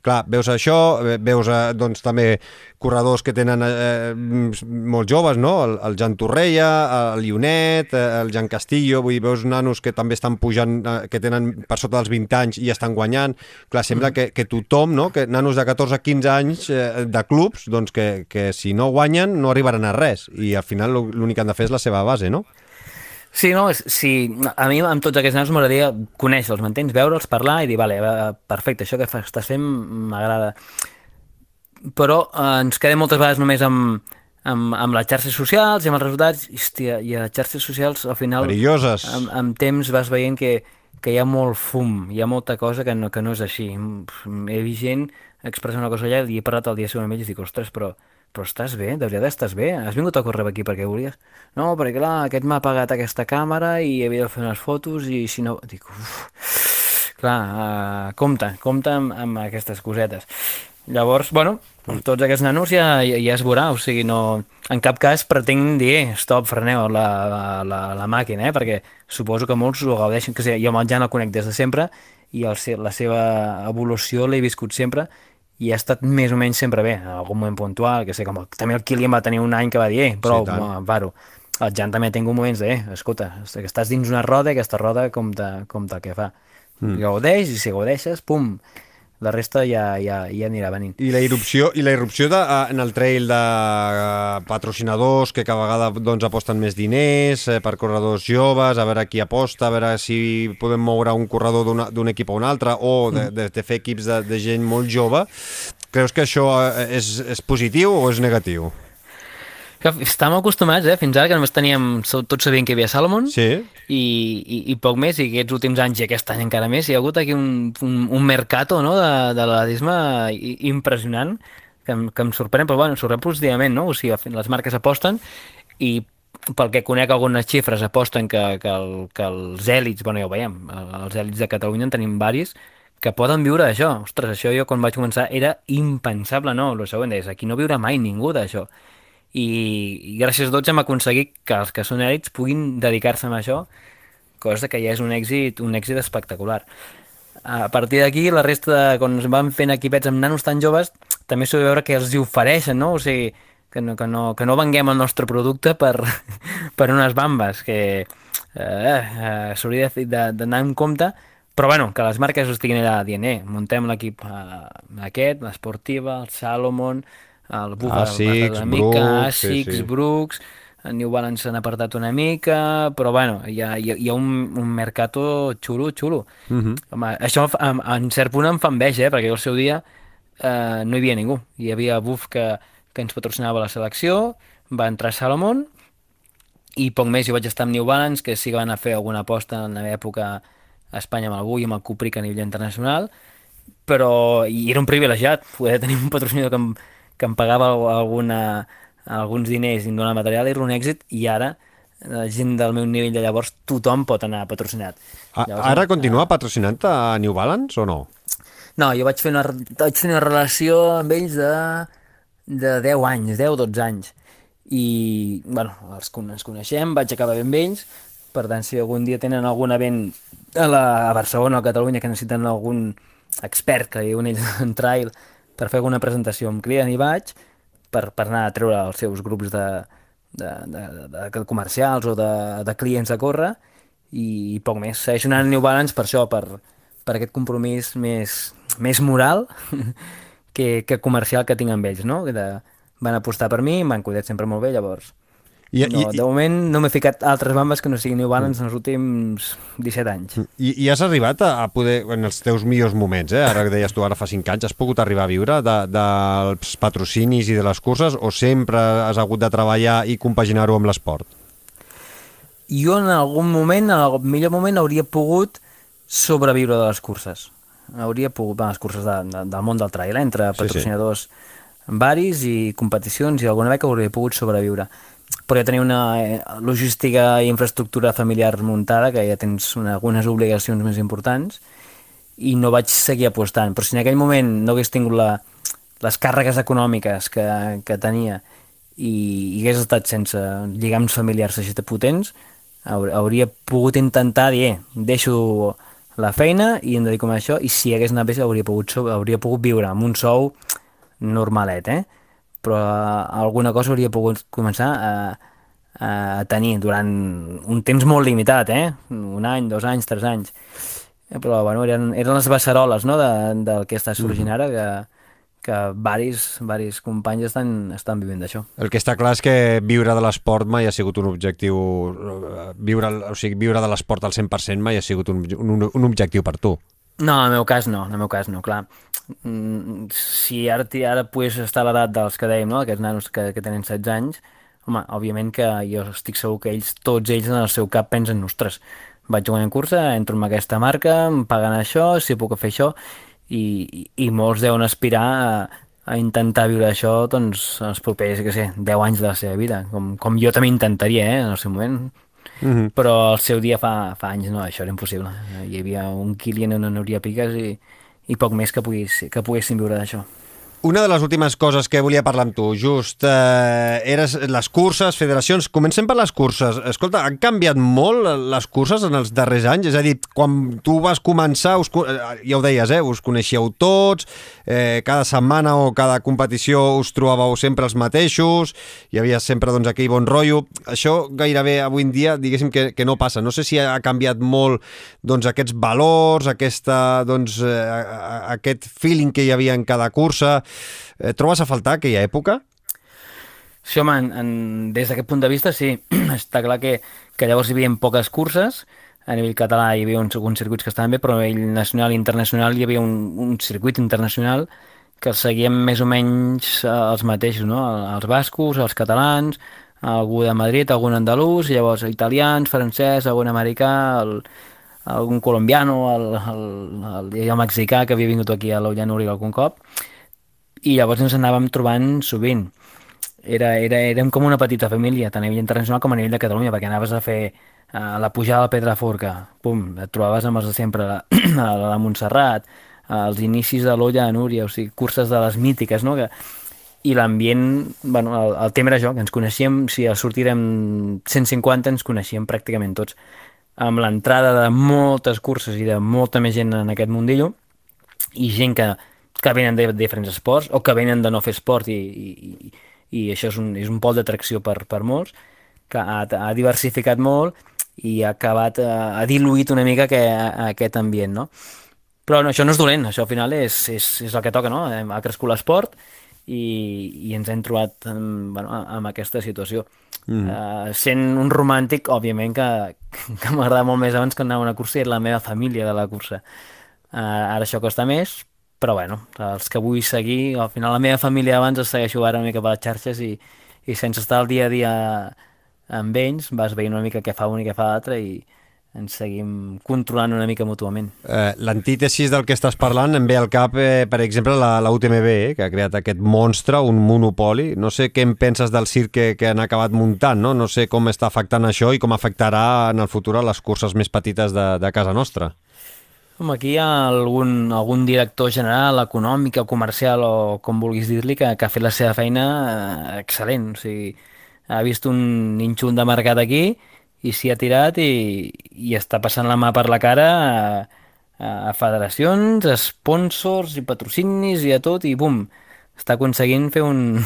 Clar, veus això, eh, veus eh, doncs, també corredors que tenen eh, molt joves, no? El, el Jan Torreia, el Ionet, eh, el Jan Castillo, vull dir, veus nanos que també estan pujant, eh, que tenen per sota dels 20 anys i estan guanyant. Clar, sembla que, que tothom, no? que nanos de 14-15 anys eh, de clubs, doncs que, que si no guanyen no arribaran a res i al final l'únic que han de fer és la seva base, no? Sí, no, és, sí, a mi amb tots aquests nanos m'agradaria conèixer-los, m'entens? Veure'ls, parlar i dir, vale, perfecte, això que fa- estàs fent m'agrada. Però eh, ens quedem moltes vegades només amb, amb, amb les xarxes socials i amb els resultats, i, hòstia, i a les xarxes socials al final Perilloses. amb, amb temps vas veient que, que hi ha molt fum, hi ha molta cosa que no, que no és així. He vist gent expressar una cosa allà i he parlat el dia següent amb ells i dic, ostres, però, però estàs bé? De veritat estàs bé? Has vingut a córrer aquí perquè volies? No, perquè clar, aquest m'ha pagat aquesta càmera i havia de fer unes fotos i si no... Dic, uf, clar, uh, compte, compte amb, amb aquestes cosetes. Llavors, bueno, tots aquests nanos ja, ja, ja es veurà, o sigui, no, en cap cas pretenc dir, stop, freneu la, la, la, la màquina, eh, perquè suposo que molts ho gaudeixen, que sé, jo Jan el conec des de sempre i el, la seva evolució l'he viscut sempre i ha estat més o menys sempre bé, en algun moment puntual, que sé, com el, també el Kilian va tenir un any que va dir, eh, prou, tant. sí, paro. El Jan també ha tingut moments de, eh, escolta, que estàs dins una roda i aquesta roda compta, compta el que fa. Mm. Gaudeix i si gaudeixes, pum, La resta ja, ja, ja anirà venint. I la irrupció, i la irrupció de, eh, en el trail de eh, patrocinadors que cada vegada doncs, aposten més diners eh, per corredors joves, a veure qui aposta, a veure si podem moure un corredor d'un equip a un altre o de, de, de fer equips de, de gent molt jove. Creus que això eh, és, és positiu o és negatiu? Que estàvem acostumats, eh? Fins ara que només teníem... Tots sabien que hi havia Salomon Sí. i, i, i poc més, i aquests últims anys i aquest any encara més, hi ha hagut aquí un, un, un mercato no? de, de l'atletisme impressionant que, em- que em sorprèn, però bueno, em sorprèn positivament, no? O sigui, les marques aposten i pel que conec algunes xifres aposten que, que, el, que els èlits, bueno ja ho veiem, els èlits de Catalunya en tenim varis, que poden viure d'això. Ostres, això jo quan vaig començar era impensable, no? El següent és, aquí no viurà mai ningú d'això. I, i gràcies a tots hem aconseguit que els que són èlits puguin dedicar-se a això, cosa que ja és un èxit, un èxit espectacular. A partir d'aquí, la resta, de, quan es van fent equipets amb nanos tan joves, també s'ho veure que els hi ofereixen, no? O sigui, que no, que no, que no venguem el nostre producte per, per unes bambes, que eh, eh, s'hauria de- de- d'anar en compte, però bueno, que les marques estiguin allà dient, eh, muntem l'equip eh, aquest, l'esportiva, el Salomon, el Bufa, Asics, una mica, Brooks, sí, Asics, sí. Brooks, el New Balance s'han apartat una mica, però bueno, hi ha, hi ha, un, un mercato xulo, xulo. Mhm. Home, això en, en cert punt em fa enveja, eh? perquè al seu dia eh, no hi havia ningú. Hi havia Buf que, que ens patrocinava la selecció, va entrar Salomon, i poc més, jo vaig estar amb New Balance, que sí que van a fer alguna aposta en l'època a Espanya amb Bui i amb el Cupric a nivell internacional, però i era un privilegiat poder tenir un patrocinador que em, que em pagava alguna, alguns diners i em donava material, era un èxit, i ara la gent del meu nivell de llavors, tothom pot anar patrocinat. A, Llavors, ara continua patrocinant a New Balance o no? no, jo vaig fer una, vaig fer una relació amb ells de, de 10 anys, 10-12 anys. I, bueno, els, con- ens coneixem, vaig acabar bé amb ells, per tant, si algun dia tenen algun event a, la, a Barcelona o a Catalunya que necessiten algun expert, que diuen ells en trail, per fer alguna presentació, em criden i vaig, per, per anar a treure els seus grups de, de, de, de, de comercials o de, de clients a córrer, i, i poc més. Segueixo anant New Balance per això, per, per aquest compromís més, més moral que, que comercial que tinc amb ells, no? De, van apostar per mi, m'han cuidat sempre molt bé, llavors... I, no, i, de moment no m'he ficat altres bambes que no siguin New Balance en els últims 17 anys. i, I has arribat a, a poder, en els teus millors moments, eh? ara que deies tu, ara fa 5 anys, has pogut arribar a viure de, dels patrocinis i de les curses o sempre has hagut de treballar i compaginar-ho amb l'esport? Jo en algun moment, en el millor moment, hauria pogut sobreviure de les curses. Hauria pogut, bueno, les curses de, de, del món del trail, eh? entre sí. patrocinadors varis i competicions i alguna beca hauria pogut sobreviure. Però ja tenia una eh, logística i infraestructura familiar muntada, que ja tens una, algunes obligacions més importants, i no vaig seguir apostant. Però si en aquell moment no hagués tingut la, les càrregues econòmiques que, que tenia i, i hagués estat sense lligams familiars així de potents, haur- hauria pogut intentar dir, eh, deixo la feina i em dedico a això, i si hagués anat bé hauria pogut, hauria pogut viure amb un sou normalet, eh? Però eh, alguna cosa hauria pogut començar a, a tenir durant un temps molt limitat, eh? un any, dos anys, tres anys. Eh, Però bueno, eren, eren les beceroles no? de, del que està sorgint ara, que, que varis, varis companys estan, estan vivint d'això. El que està clar és que viure de l'esport mai ha sigut un objectiu... eh, Viure, o sigui, viure de l'esport al 100% mai ha sigut un, un, un objectiu per tu. No, en el meu cas no, en el meu cas no, clar. Mm, Si ara, ara estar a l'edat dels que dèiem, no? aquests nanos que, que tenen 16 anys, home, òbviament que jo estic segur que ells, tots ells en el seu cap pensen, ostres, vaig en cursa, entro en aquesta marca, em paguen això, si puc fer això, i, i molts deuen aspirar a, a intentar viure això doncs, els propers, que sé, 10 anys de la seva vida, com, com jo també intentaria, eh, en el seu moment. -hmm. Però el seu dia fa, fa anys no, això era impossible. Hi havia un Kilian una Núria Piques i, i poc més que, pogués, que poguessin viure d'això. Una de les últimes coses que volia parlar amb tu, just, eh, eres les curses, federacions... Comencem per les curses. Escolta, han canviat molt les curses en els darrers anys? És a dir, quan tu vas començar, us, eh, ja ho deies, eh, us coneixíeu tots, eh, cada setmana o cada competició us trobàveu sempre els mateixos, hi havia sempre doncs, aquell bon rotllo. Això gairebé avui en dia, diguéssim que, que no passa. No sé si ha canviat molt doncs, aquests valors, aquesta, doncs, eh, aquest feeling que hi havia en cada cursa. Eh, trobes a faltar aquella època? Sí, home, en, en, des d'aquest punt de vista, sí. Està clar que, que llavors hi havia poques curses, a nivell català hi havia uns, uns circuits que estaven bé, però a nivell nacional i internacional hi havia un, un circuit internacional que els seguien més o menys eh, els mateixos, no? Els bascos, els catalans, algú de Madrid, algun andalús, llavors italians, francès, algun americà, el, algun colombiano, el, el, el, el, mexicà que havia vingut aquí a l'Ollanuri algun cop, i llavors ens anàvem trobant sovint era, era, érem com una petita família, tant a nivell internacional com a nivell de Catalunya, perquè anaves a fer uh, la pujada a la Pedraforca, pum, et trobaves amb els de sempre, la, a la de Montserrat, als inicis de l'Olla de Núria, o sigui, curses de les mítiques, no? Que, i l'ambient, bueno, el, el tema era això, que ens coneixíem, si a sortirem 150 ens coneixíem pràcticament tots. Amb l'entrada de moltes curses i de molta més gent en aquest mundillo, i gent que, que venen de diferents esports o que venen de no fer esport i, i, i això és un, és un pol d'atracció per, per molts, que ha, ha diversificat molt i ha acabat, eh, ha diluït una mica que, aquest ambient, no? Però no, això no és dolent, això al final és, és, és el que toca, no? Ha crescut l'esport i, i ens hem trobat amb, bueno, amb aquesta situació. Mm. Uh, sent un romàntic, òbviament, que, que m'agrada molt més abans que anar a una cursa i era la meva família de la cursa. Uh, ara això costa més, però bueno, els que vull seguir, al final la meva família abans els segueixo ara una mica per les xarxes i, i sense estar el dia a dia amb ells vas veient una mica què fa un i què fa l'altre i ens seguim controlant una mica mútuament. Eh, L'antítesis del que estàs parlant em ve al cap, eh, per exemple, la, la UTMB, eh, que ha creat aquest monstre, un monopoli. No sé què en penses del circ que, que han acabat muntant, no? No sé com està afectant això i com afectarà en el futur a les curses més petites de, de casa nostra. Home, aquí hi ha algun, algun director general, econòmic o comercial o com vulguis dir-li que, que ha fet la seva feina eh, excel·lent. O sigui, ha vist un nínxol de mercat aquí i s'hi ha tirat i, i està passant la mà per la cara a, a federacions, a sponsors i patrocinis i a tot i bum, està aconseguint fer un...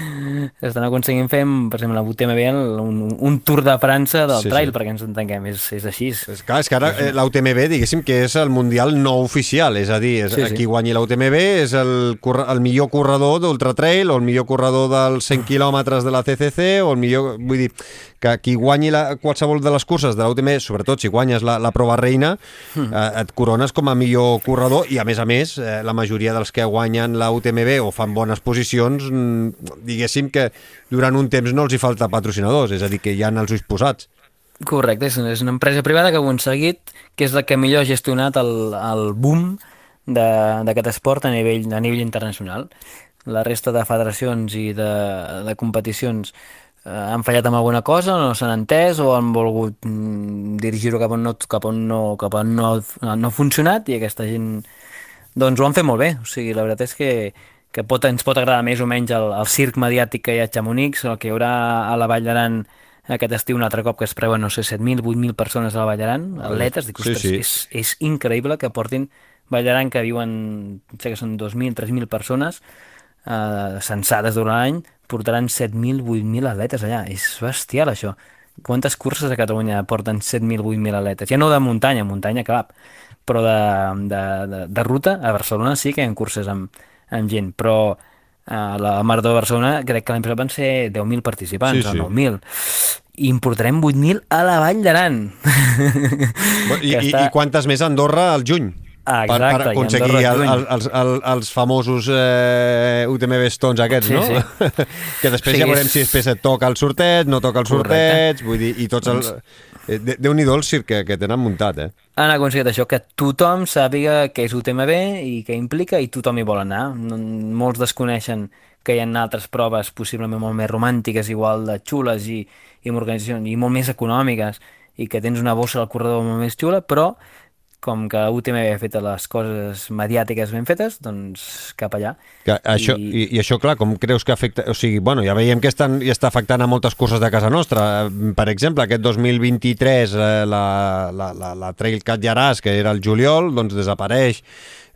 estan aconseguint fer, per exemple, la UTMB, un, un tour de França del Sí, trail, sí. perquè ens entenguem, és, és així. És clar, és que ara eh, l'UTMB, diguéssim que és el Mundial no oficial, és a dir, és, Sí, sí, qui guanyi l'UTMB és el, el millor corredor d'Ultra Trail o el millor corredor dels 100 quilòmetres de la CCC o el millor... Vull dir, que qui guanyi la, qualsevol de les curses de l'UTMB, sobretot si guanyes la, la prova reina, eh, et corones com a millor corredor i, a més a més, eh, la majoria dels que guanyen la UTMB o fan bones posicions, mm, diguéssim que durant un temps no els hi falta patrocinadors, és a dir, que hi han els ulls posats. Correcte, és, és una empresa privada que ha aconseguit, que és la que millor ha gestionat el, el boom de- d'aquest esport a nivell, a nivell internacional. La resta de federacions i de, de competicions han fallat amb alguna cosa, no s'han entès o han volgut mm, dirigir-ho cap on no, cap on no, cap on no, no ha funcionat i aquesta gent doncs ho han fet molt bé. O sigui, la veritat és que, que pot, ens pot agradar més o menys el, el circ mediàtic que hi ha a Chamonix, el que hi haurà a la Vall d'Aran aquest estiu un altre cop que es preuen, no sé, 7.000, 8.000 persones a la Vall d'Aran, atletes, dic, Sí, ostres, sí. És, és increïble que portin Vall d'Aran que viuen, sé que són 2.000, 3.000 persones eh, censades durant l'any, portaran 7.000, 8.000 atletes allà. És bestial, això. Quantes curses a Catalunya porten 7.000, 8.000 atletes? Ja no de muntanya, muntanya cap, però de, de, de, de ruta, a Barcelona sí que hi ha curses amb, amb gent, però a la Marató de Barcelona crec que l'any passat van ser 10.000 participants, Sí, sí. o 9.000. I importarem 8.000 a la Vall d'Aran. I, i, està- I quantes més a Andorra al juny? Per, exacte, per i aconseguir el, el, els, el, els famosos eh, UTMB Stones aquests, Sí, no? sí. que després Sí, ja veurem és- si després et toca el sorteig, no toca el Correcte. sorteig, vull dir, i tots els... Eh, de- Déu-n'hi-do el circ que, que tenen muntat, eh? han aconseguit això, que tothom sàpiga què és UTMB i què implica i tothom hi vol anar. No- Molts desconeixen que hi ha altres proves possiblement molt més romàntiques, igual de xules i, i i molt més econòmiques i que tens una bossa al corredor molt més xula, però com que UTM havia fet les coses mediàtiques ben fetes, doncs cap allà. Que això, I- i... I, això, clar, com creus que afecta... O sigui, bueno, ja veiem que estan, i està afectant a moltes curses de casa nostra. Per exemple, aquest 2023, eh, la, la, la, la Trail Cat Llaràs, que era el juliol, doncs desapareix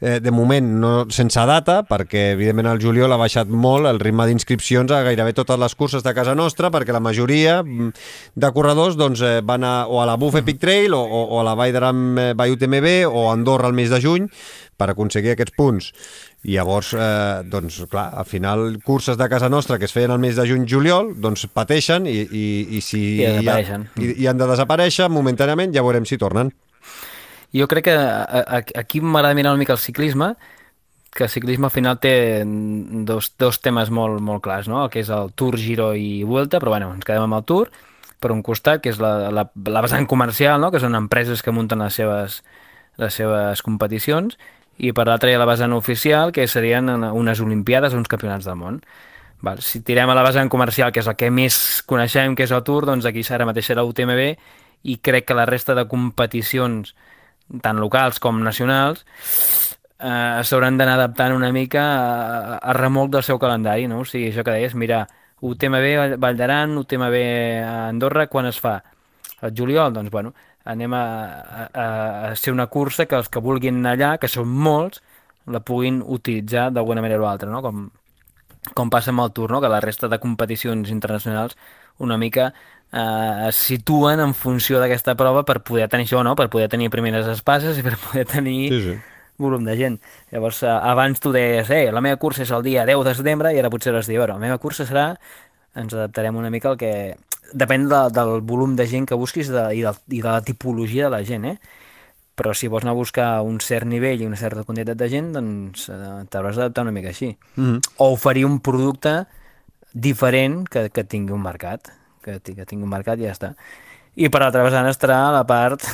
eh, de moment no, sense data, perquè evidentment el juliol ha baixat molt el ritme d'inscripcions a gairebé totes les curses de casa nostra, perquè la majoria mm, de corredors doncs, eh, van a, o a la Buff Epic Trail o, o, o a la Vall d'Aram eh, by UTMB o a Andorra al mes de juny per aconseguir aquests punts. I llavors, eh, doncs, clar, al final, curses de casa nostra que es feien al mes de juny-juliol, doncs pateixen i, i, i si I i, i han de desaparèixer momentàniament, ja veurem si tornen. Jo crec que a- a- aquí m'agrada mirar una mica el ciclisme, que el ciclisme al final té dos, dos temes molt, molt clars, no? El que és el Tour, Giro i Vuelta, però bueno, ens quedem amb el Tour, per un costat, que és la, la, la vessant comercial, no? que són empreses que munten les seves, les seves competicions, i per l'altra hi ha la vessant oficial, que serien unes Olimpiades o uns campionats del món. Val, si tirem a la vessant comercial, que és el que més coneixem, que és el Tour, doncs aquí ara mateix serà UTMB, i crec que la resta de competicions, tant locals com nacionals, eh, s'hauran d'anar adaptant una mica a, a remolc del seu calendari, no? O sigui, això que deies, mira, UTMB Vall d'Aran, UTMB a Andorra, quan es fa? El juliol, doncs, bueno, anem a, a, a ser una cursa que els que vulguin anar allà, que són molts, la puguin utilitzar d'alguna manera o altra, no? Com, com passa amb el Tour, no? que la resta de competicions internacionals una mica eh, es situen en funció d'aquesta prova per poder tenir això, no? per poder tenir primeres espases i per poder tenir Sí, sí. volum de gent. Llavors, eh, abans tu deies, eh, la meva cursa és el dia 10 de setembre i ara potser de dir, la meva cursa serà, ens adaptarem una mica al que... Depèn de, del volum de gent que busquis de, i, de, i de la tipologia de la gent, eh? Però si vols anar a buscar un cert nivell i una certa quantitat de gent, doncs eh, t'hauràs d'adaptar una mica així. Mm -hmm. O oferir un producte diferent que, que tingui un mercat, que, que tingui un mercat i ja està. I per altra vessant estarà la part,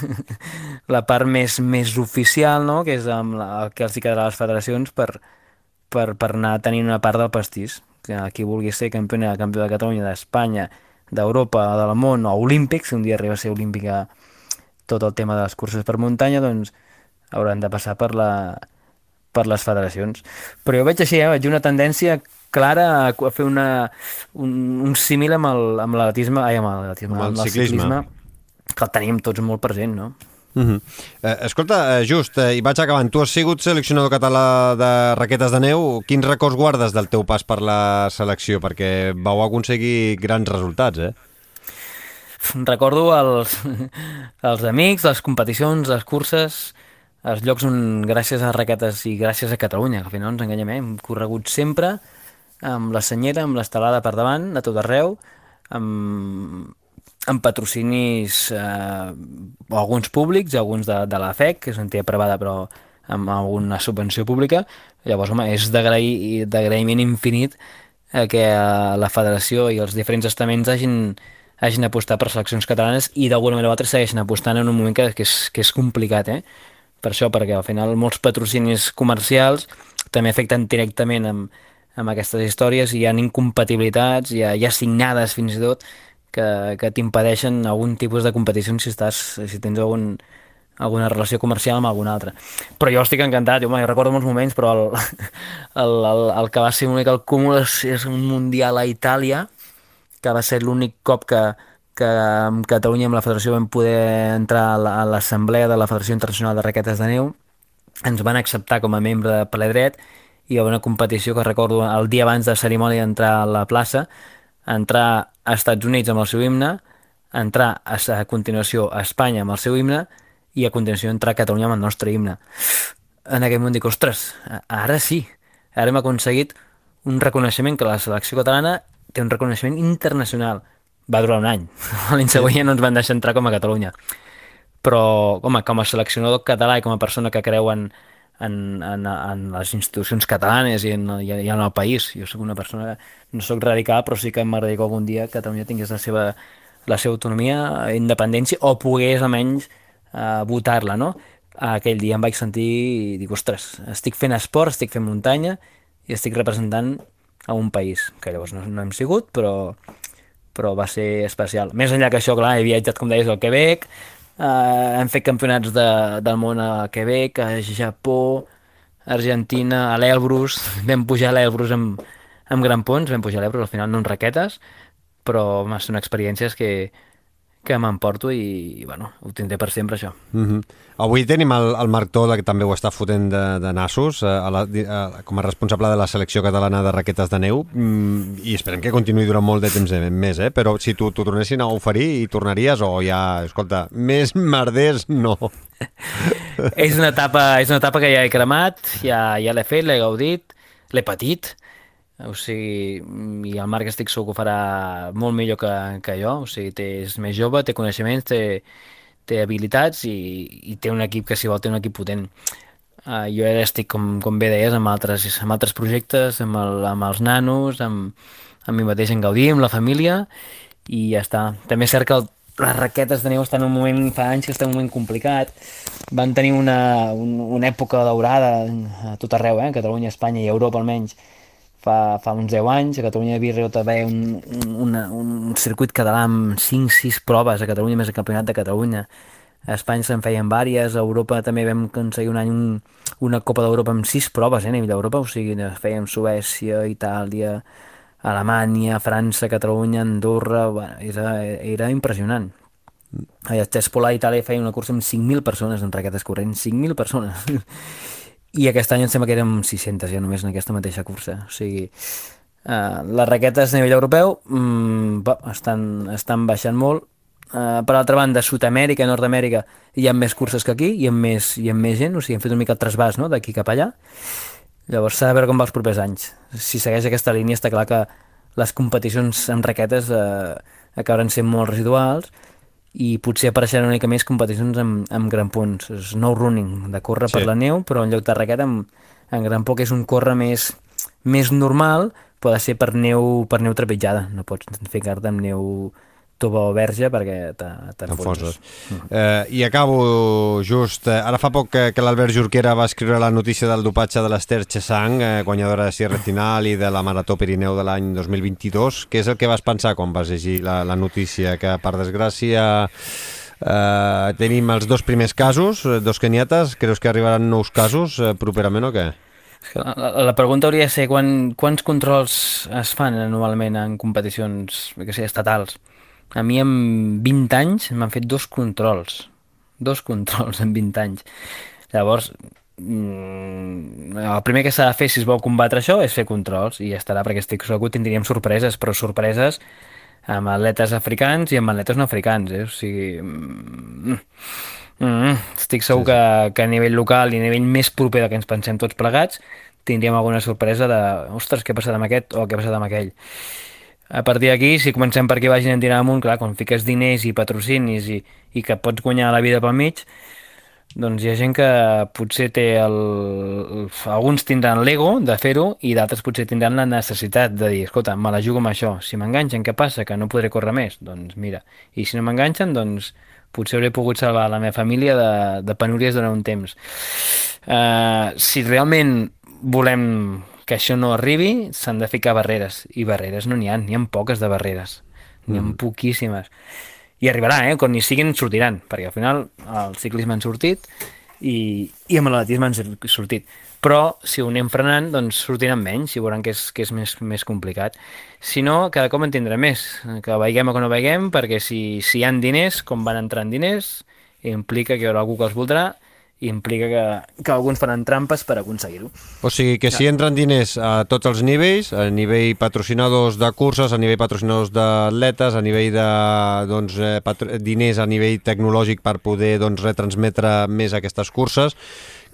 la part més, més oficial, no? que és amb la, el que els hi quedarà a les federacions per, per, per anar tenint una part del pastís. Que qui vulgui ser campió, campió de Catalunya, d'Espanya, d'Europa, del món, o olímpic, si un dia arriba a ser olímpica tot el tema de les curses per muntanya, doncs hauran de passar per, la, per les federacions. Però jo veig així, eh? veig una tendència clara a, fer una, un, un símil amb el- amb l'atletisme, ai, amb l'atletisme, Amb el ciclisme. que el tenim tots molt present, no? Uh -huh. eh, escolta, eh, just, eh, i vaig acabant. Tu has sigut seleccionador català de raquetes de neu. Quins records guardes del teu pas per la selecció? Perquè vau aconseguir grans resultats, eh? Recordo els, els amics, les competicions, les curses, els llocs on gràcies a raquetes i gràcies a Catalunya, que al final no ens enganyem, eh? hem corregut sempre amb la senyera, amb l'estelada per davant, a tot arreu, amb, amb patrocinis eh, alguns públics, alguns de, de la FEC, que és una entidad privada però amb alguna subvenció pública. Llavors, home, és d'agraïment infinit eh, que eh, la federació i els diferents estaments hagin, hagin apostat per seleccions catalanes i d'alguna manera o altra segueixen apostant en un moment que, que, és, que és complicat, eh? Per això, perquè al final molts patrocinis comercials també afecten directament amb, amb aquestes històries hi ha incompatibilitats, hi ha, hi ha signades fins i tot que, que t'impedeixen algun tipus de competició si, estàs, si tens algun, alguna relació comercial amb algun altre. Però jo estic encantat, jo, home, jo recordo molts moments, però el, el, el, el que va ser una mica el cúmul és, és un mundial a Itàlia, que va ser l'únic cop que, que amb Catalunya amb la federació vam poder entrar a la- a l'assemblea de la Federació Internacional de Raquetes de Neu ens van acceptar com a membre de ple dret hi haver una competició que recordo el dia abans de la cerimònia d'entrar a la plaça entrar a Estats Units amb el seu himne entrar a, a continuació a Espanya amb el seu himne i a continuació entrar a Catalunya amb el nostre himne. En aquell moment dic, ostres, ara sí ara hem aconseguit un reconeixement que la selecció catalana té un reconeixement internacional. Va durar un any l'any següent ja no ens van deixar entrar com a Catalunya. Però, home, com a seleccionador català i com a persona que creu en, en, en, en les institucions catalanes i en, i en el país, jo sóc una persona no sóc radical, però sí que m'agradaria que algun dia Catalunya tingués la seva, la seva autonomia, independència, o pogués almenys eh, votar-la, no? Aquell dia em vaig sentir i dic, ostres, estic fent esport, estic fent muntanya i estic representant a un país, que llavors no, no hem sigut, però, però va ser especial. Més enllà que això, clar, he viatjat, com deies, al Quebec, Uh, hem fet campionats de, del món a Quebec, a Japó, Argentina, a l'Elbrus. Vam pujar a l'Elbrus amb, amb gran punts, vam pujar a l'Elbrus, al final no en raquetes, però són experiències que, que m'emporto i, i, bueno, ho tindré per sempre, això. Mm -hmm. Avui tenim el, el Marc Toda, que també ho està fotent de, de nassos, eh, a la, a, com a responsable de la selecció catalana de raquetes de neu, mm, i esperem que continuï durant molt de temps més, eh? però si t'ho tornessin a oferir, hi tornaries o ja, escolta, més merders no? és, una etapa, és una etapa que ja he cremat, ja, ja l'he fet, l'he gaudit, l'he patit, o sigui, i el Marc estic segur que ho farà molt millor que, que jo, o sigui, té, és més jove, té coneixements, té, té habilitats i, i té un equip que si vol té un equip potent. Uh, jo ara estic, com, com bé deies, amb altres, amb altres projectes, amb, el, amb els nanos, amb, amb mi mateix en gaudir, amb la família, i ja està. També és cert que el, les raquetes de neu estan en un moment, fa anys que està en un moment complicat. Van tenir una, un, una època daurada a tot arreu, eh? Catalunya, Espanya i Europa almenys, fa, fa uns 10 anys, a Catalunya hi havia també un, un, un circuit català amb 5-6 proves, a Catalunya més el campionat de Catalunya. A Espanya se'n feien vàries, a Europa també vam aconseguir un any un, una Copa d'Europa amb 6 proves eh, a nivell d'Europa, o sigui, fèiem Suècia, Itàlia, Alemanya, França, Catalunya, Andorra, bueno, era, era impressionant. A a Itàlia, feia una cursa amb 5.000 persones en raquetes corrents, 5.000 persones. i aquest any em sembla que érem 600 ja només en aquesta mateixa cursa. O sigui, uh, les raquetes a nivell europeu mm, estan, estan baixant molt. Uh, per altra banda, Sud-amèrica i Nord-amèrica hi ha més curses que aquí, hi ha més, hi ha més gent, o sigui, hem fet una mica el trasbàs no? d'aquí cap allà. Llavors s'ha de veure com va els propers anys. Si segueix aquesta línia està clar que les competicions amb raquetes eh, acabaran sent molt residuals i potser apareixeran una mica més competicions amb, amb gran punts. Snow running, de córrer sí. per la neu, però en lloc de raqueta amb, en gran poc és un córrer més, més normal, pot ser per neu, per neu trepitjada. No pots ficar-te amb neu tova o verge perquè t'enfonses. Mm. Eh, I acabo just, eh, ara fa poc que, que l'Albert Jorquera va escriure la notícia del dopatge de l'Ester Chesang, eh, guanyadora de Sierra Final i de la Marató Pirineu de l'any 2022. Què és el que vas pensar quan vas llegir la, la notícia? Que per desgràcia eh, tenim els dos primers casos, eh, dos keniates, creus que arribaran nous casos eh, properament o què? La, la pregunta hauria de ser quan, quants controls es fan anualment en competicions que sé, estatals? A mi amb 20 anys m'han fet dos controls. Dos controls en 20 anys. Llavors, mm, el primer que s'ha de fer si es vol combatre això és fer controls i ja estarà, perquè estic segur que tindríem sorpreses, però sorpreses amb atletes africans i amb atletes no africans, eh? o sigui... Mm, mm, estic segur sí, sí. Que, que a nivell local i a nivell més proper del que ens pensem tots plegats tindríem alguna sorpresa de ostres, què ha passat amb aquest o què ha passat amb aquell a partir d'aquí, si comencem per aquí vagin en tirar amunt, clar, quan fiques diners i patrocinis i, i que pots guanyar la vida pel mig, doncs hi ha gent que potser té el... Alguns tindran l'ego de fer-ho i d'altres potser tindran la necessitat de dir, escolta, me la jugo amb això. Si m'enganxen, què passa? Que no podré córrer més? Doncs mira. I si no m'enganxen, doncs potser hauré pogut salvar la meva família de, de penúries durant un temps. Uh, si realment volem que això no arribi, s'han de ficar barreres. I barreres no n'hi ha, n'hi ha poques de barreres. N'hi ha mm. poquíssimes. I arribarà, eh? Quan n'hi siguin, sortiran, perquè al final el ciclisme han sortit i, i amb l'atletisme han sortit. Però si ho anem frenant, doncs sortiran menys i veuran que és, que és més, més complicat. Si no, cada cop en tindrà més. Que veiguem o que no veiguem, perquè si, si hi han diners, com van entrant diners, implica que hi haurà algú que els voldrà implica que, que alguns faran trampes per aconseguir-ho. O sigui que si entren diners a tots els nivells, a nivell patrocinadors de curses, a nivell patrocinadors d'atletes, a nivell de doncs, eh, diners a nivell tecnològic per poder doncs, retransmetre més aquestes curses,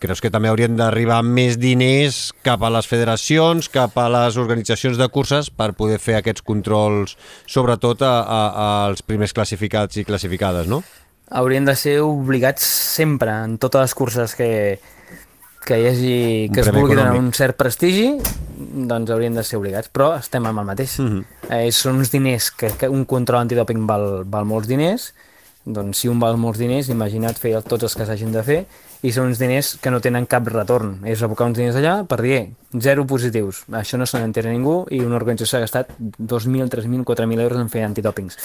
creus que també haurien d'arribar més diners cap a les federacions, cap a les organitzacions de curses per poder fer aquests controls, sobretot a, a, als primers classificats i classificades, no? Haurien de ser obligats sempre en totes les curses que, que hi hagi, que es vulgui donar un cert prestigi, doncs haurien de ser obligats, però estem amb el mateix. Mhm. -huh. eh, són uns diners que, que un control antidoping val, val molts diners, doncs si un val molts diners, imagina't fer tots els que s'hagin de fer, i són uns diners que no tenen cap retorn. És abocar uns diners allà per dir, zero positius. Això no se n'entera ningú i una organització ha gastat 2.000, 3.000, 4.000 euros en fer antidopings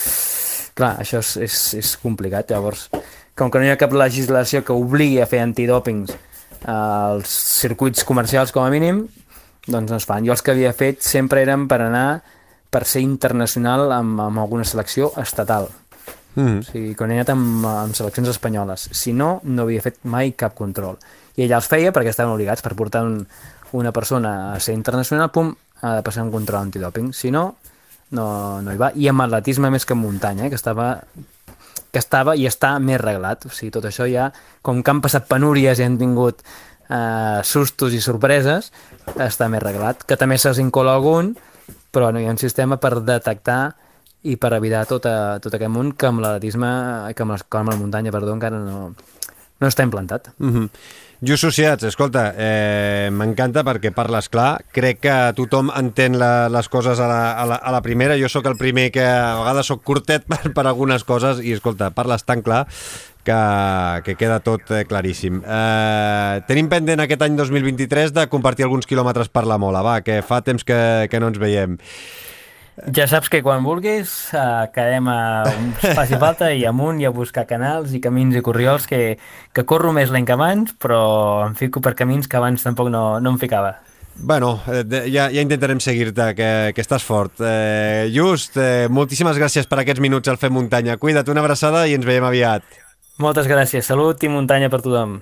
Clar, això és, és, és complicat, llavors, com que no hi ha cap legislació que obligui a fer antidòpings als circuits comercials com a mínim, doncs no es fan. Jo els que havia fet sempre eren per anar per ser internacional amb, amb alguna selecció estatal. Mm. O sigui, quan he anat amb, amb seleccions espanyoles. Si no, no havia fet mai cap control. I ella els feia perquè estaven obligats per portar un, una persona a ser internacional, pum, ha de passar un control antidòping. Si no, no, no hi va. I amb atletisme més que en muntanya, eh, que estava que estava i està més reglat. O sigui, tot això ja, com que han passat penúries i han tingut eh, sustos i sorpreses, està més reglat. Que també se'ls incola algun, però no hi ha un sistema per detectar i per evitar tot, a, tot aquest món que amb l'atletisme, que amb, les, amb la muntanya, perdó, encara no, no està implantat. Mm -hmm. Just Sociats, escolta, eh, m'encanta perquè parles clar. Crec que tothom entén la, les coses a la, a, la, a la primera. Jo sóc el primer que a vegades sóc curtet per, per algunes coses i, escolta, parles tan clar que, que queda tot eh, claríssim. Eh, tenim pendent aquest any 2023 de compartir alguns quilòmetres per la Mola, va, que fa temps que, que no ens veiem. Ja saps que quan vulguis eh, quedem a un faci falta i amunt i a buscar canals i camins i corriols que, que corro més lent que abans, però em fico per camins que abans tampoc no, no em ficava. Bueno, eh, ja, ja intentarem seguir-te, que, que estàs fort. Eh, Just, eh, moltíssimes gràcies per aquests minuts al Fem Muntanya. Cuida't, una abraçada i ens veiem aviat. Moltes gràcies, salut i muntanya per tothom.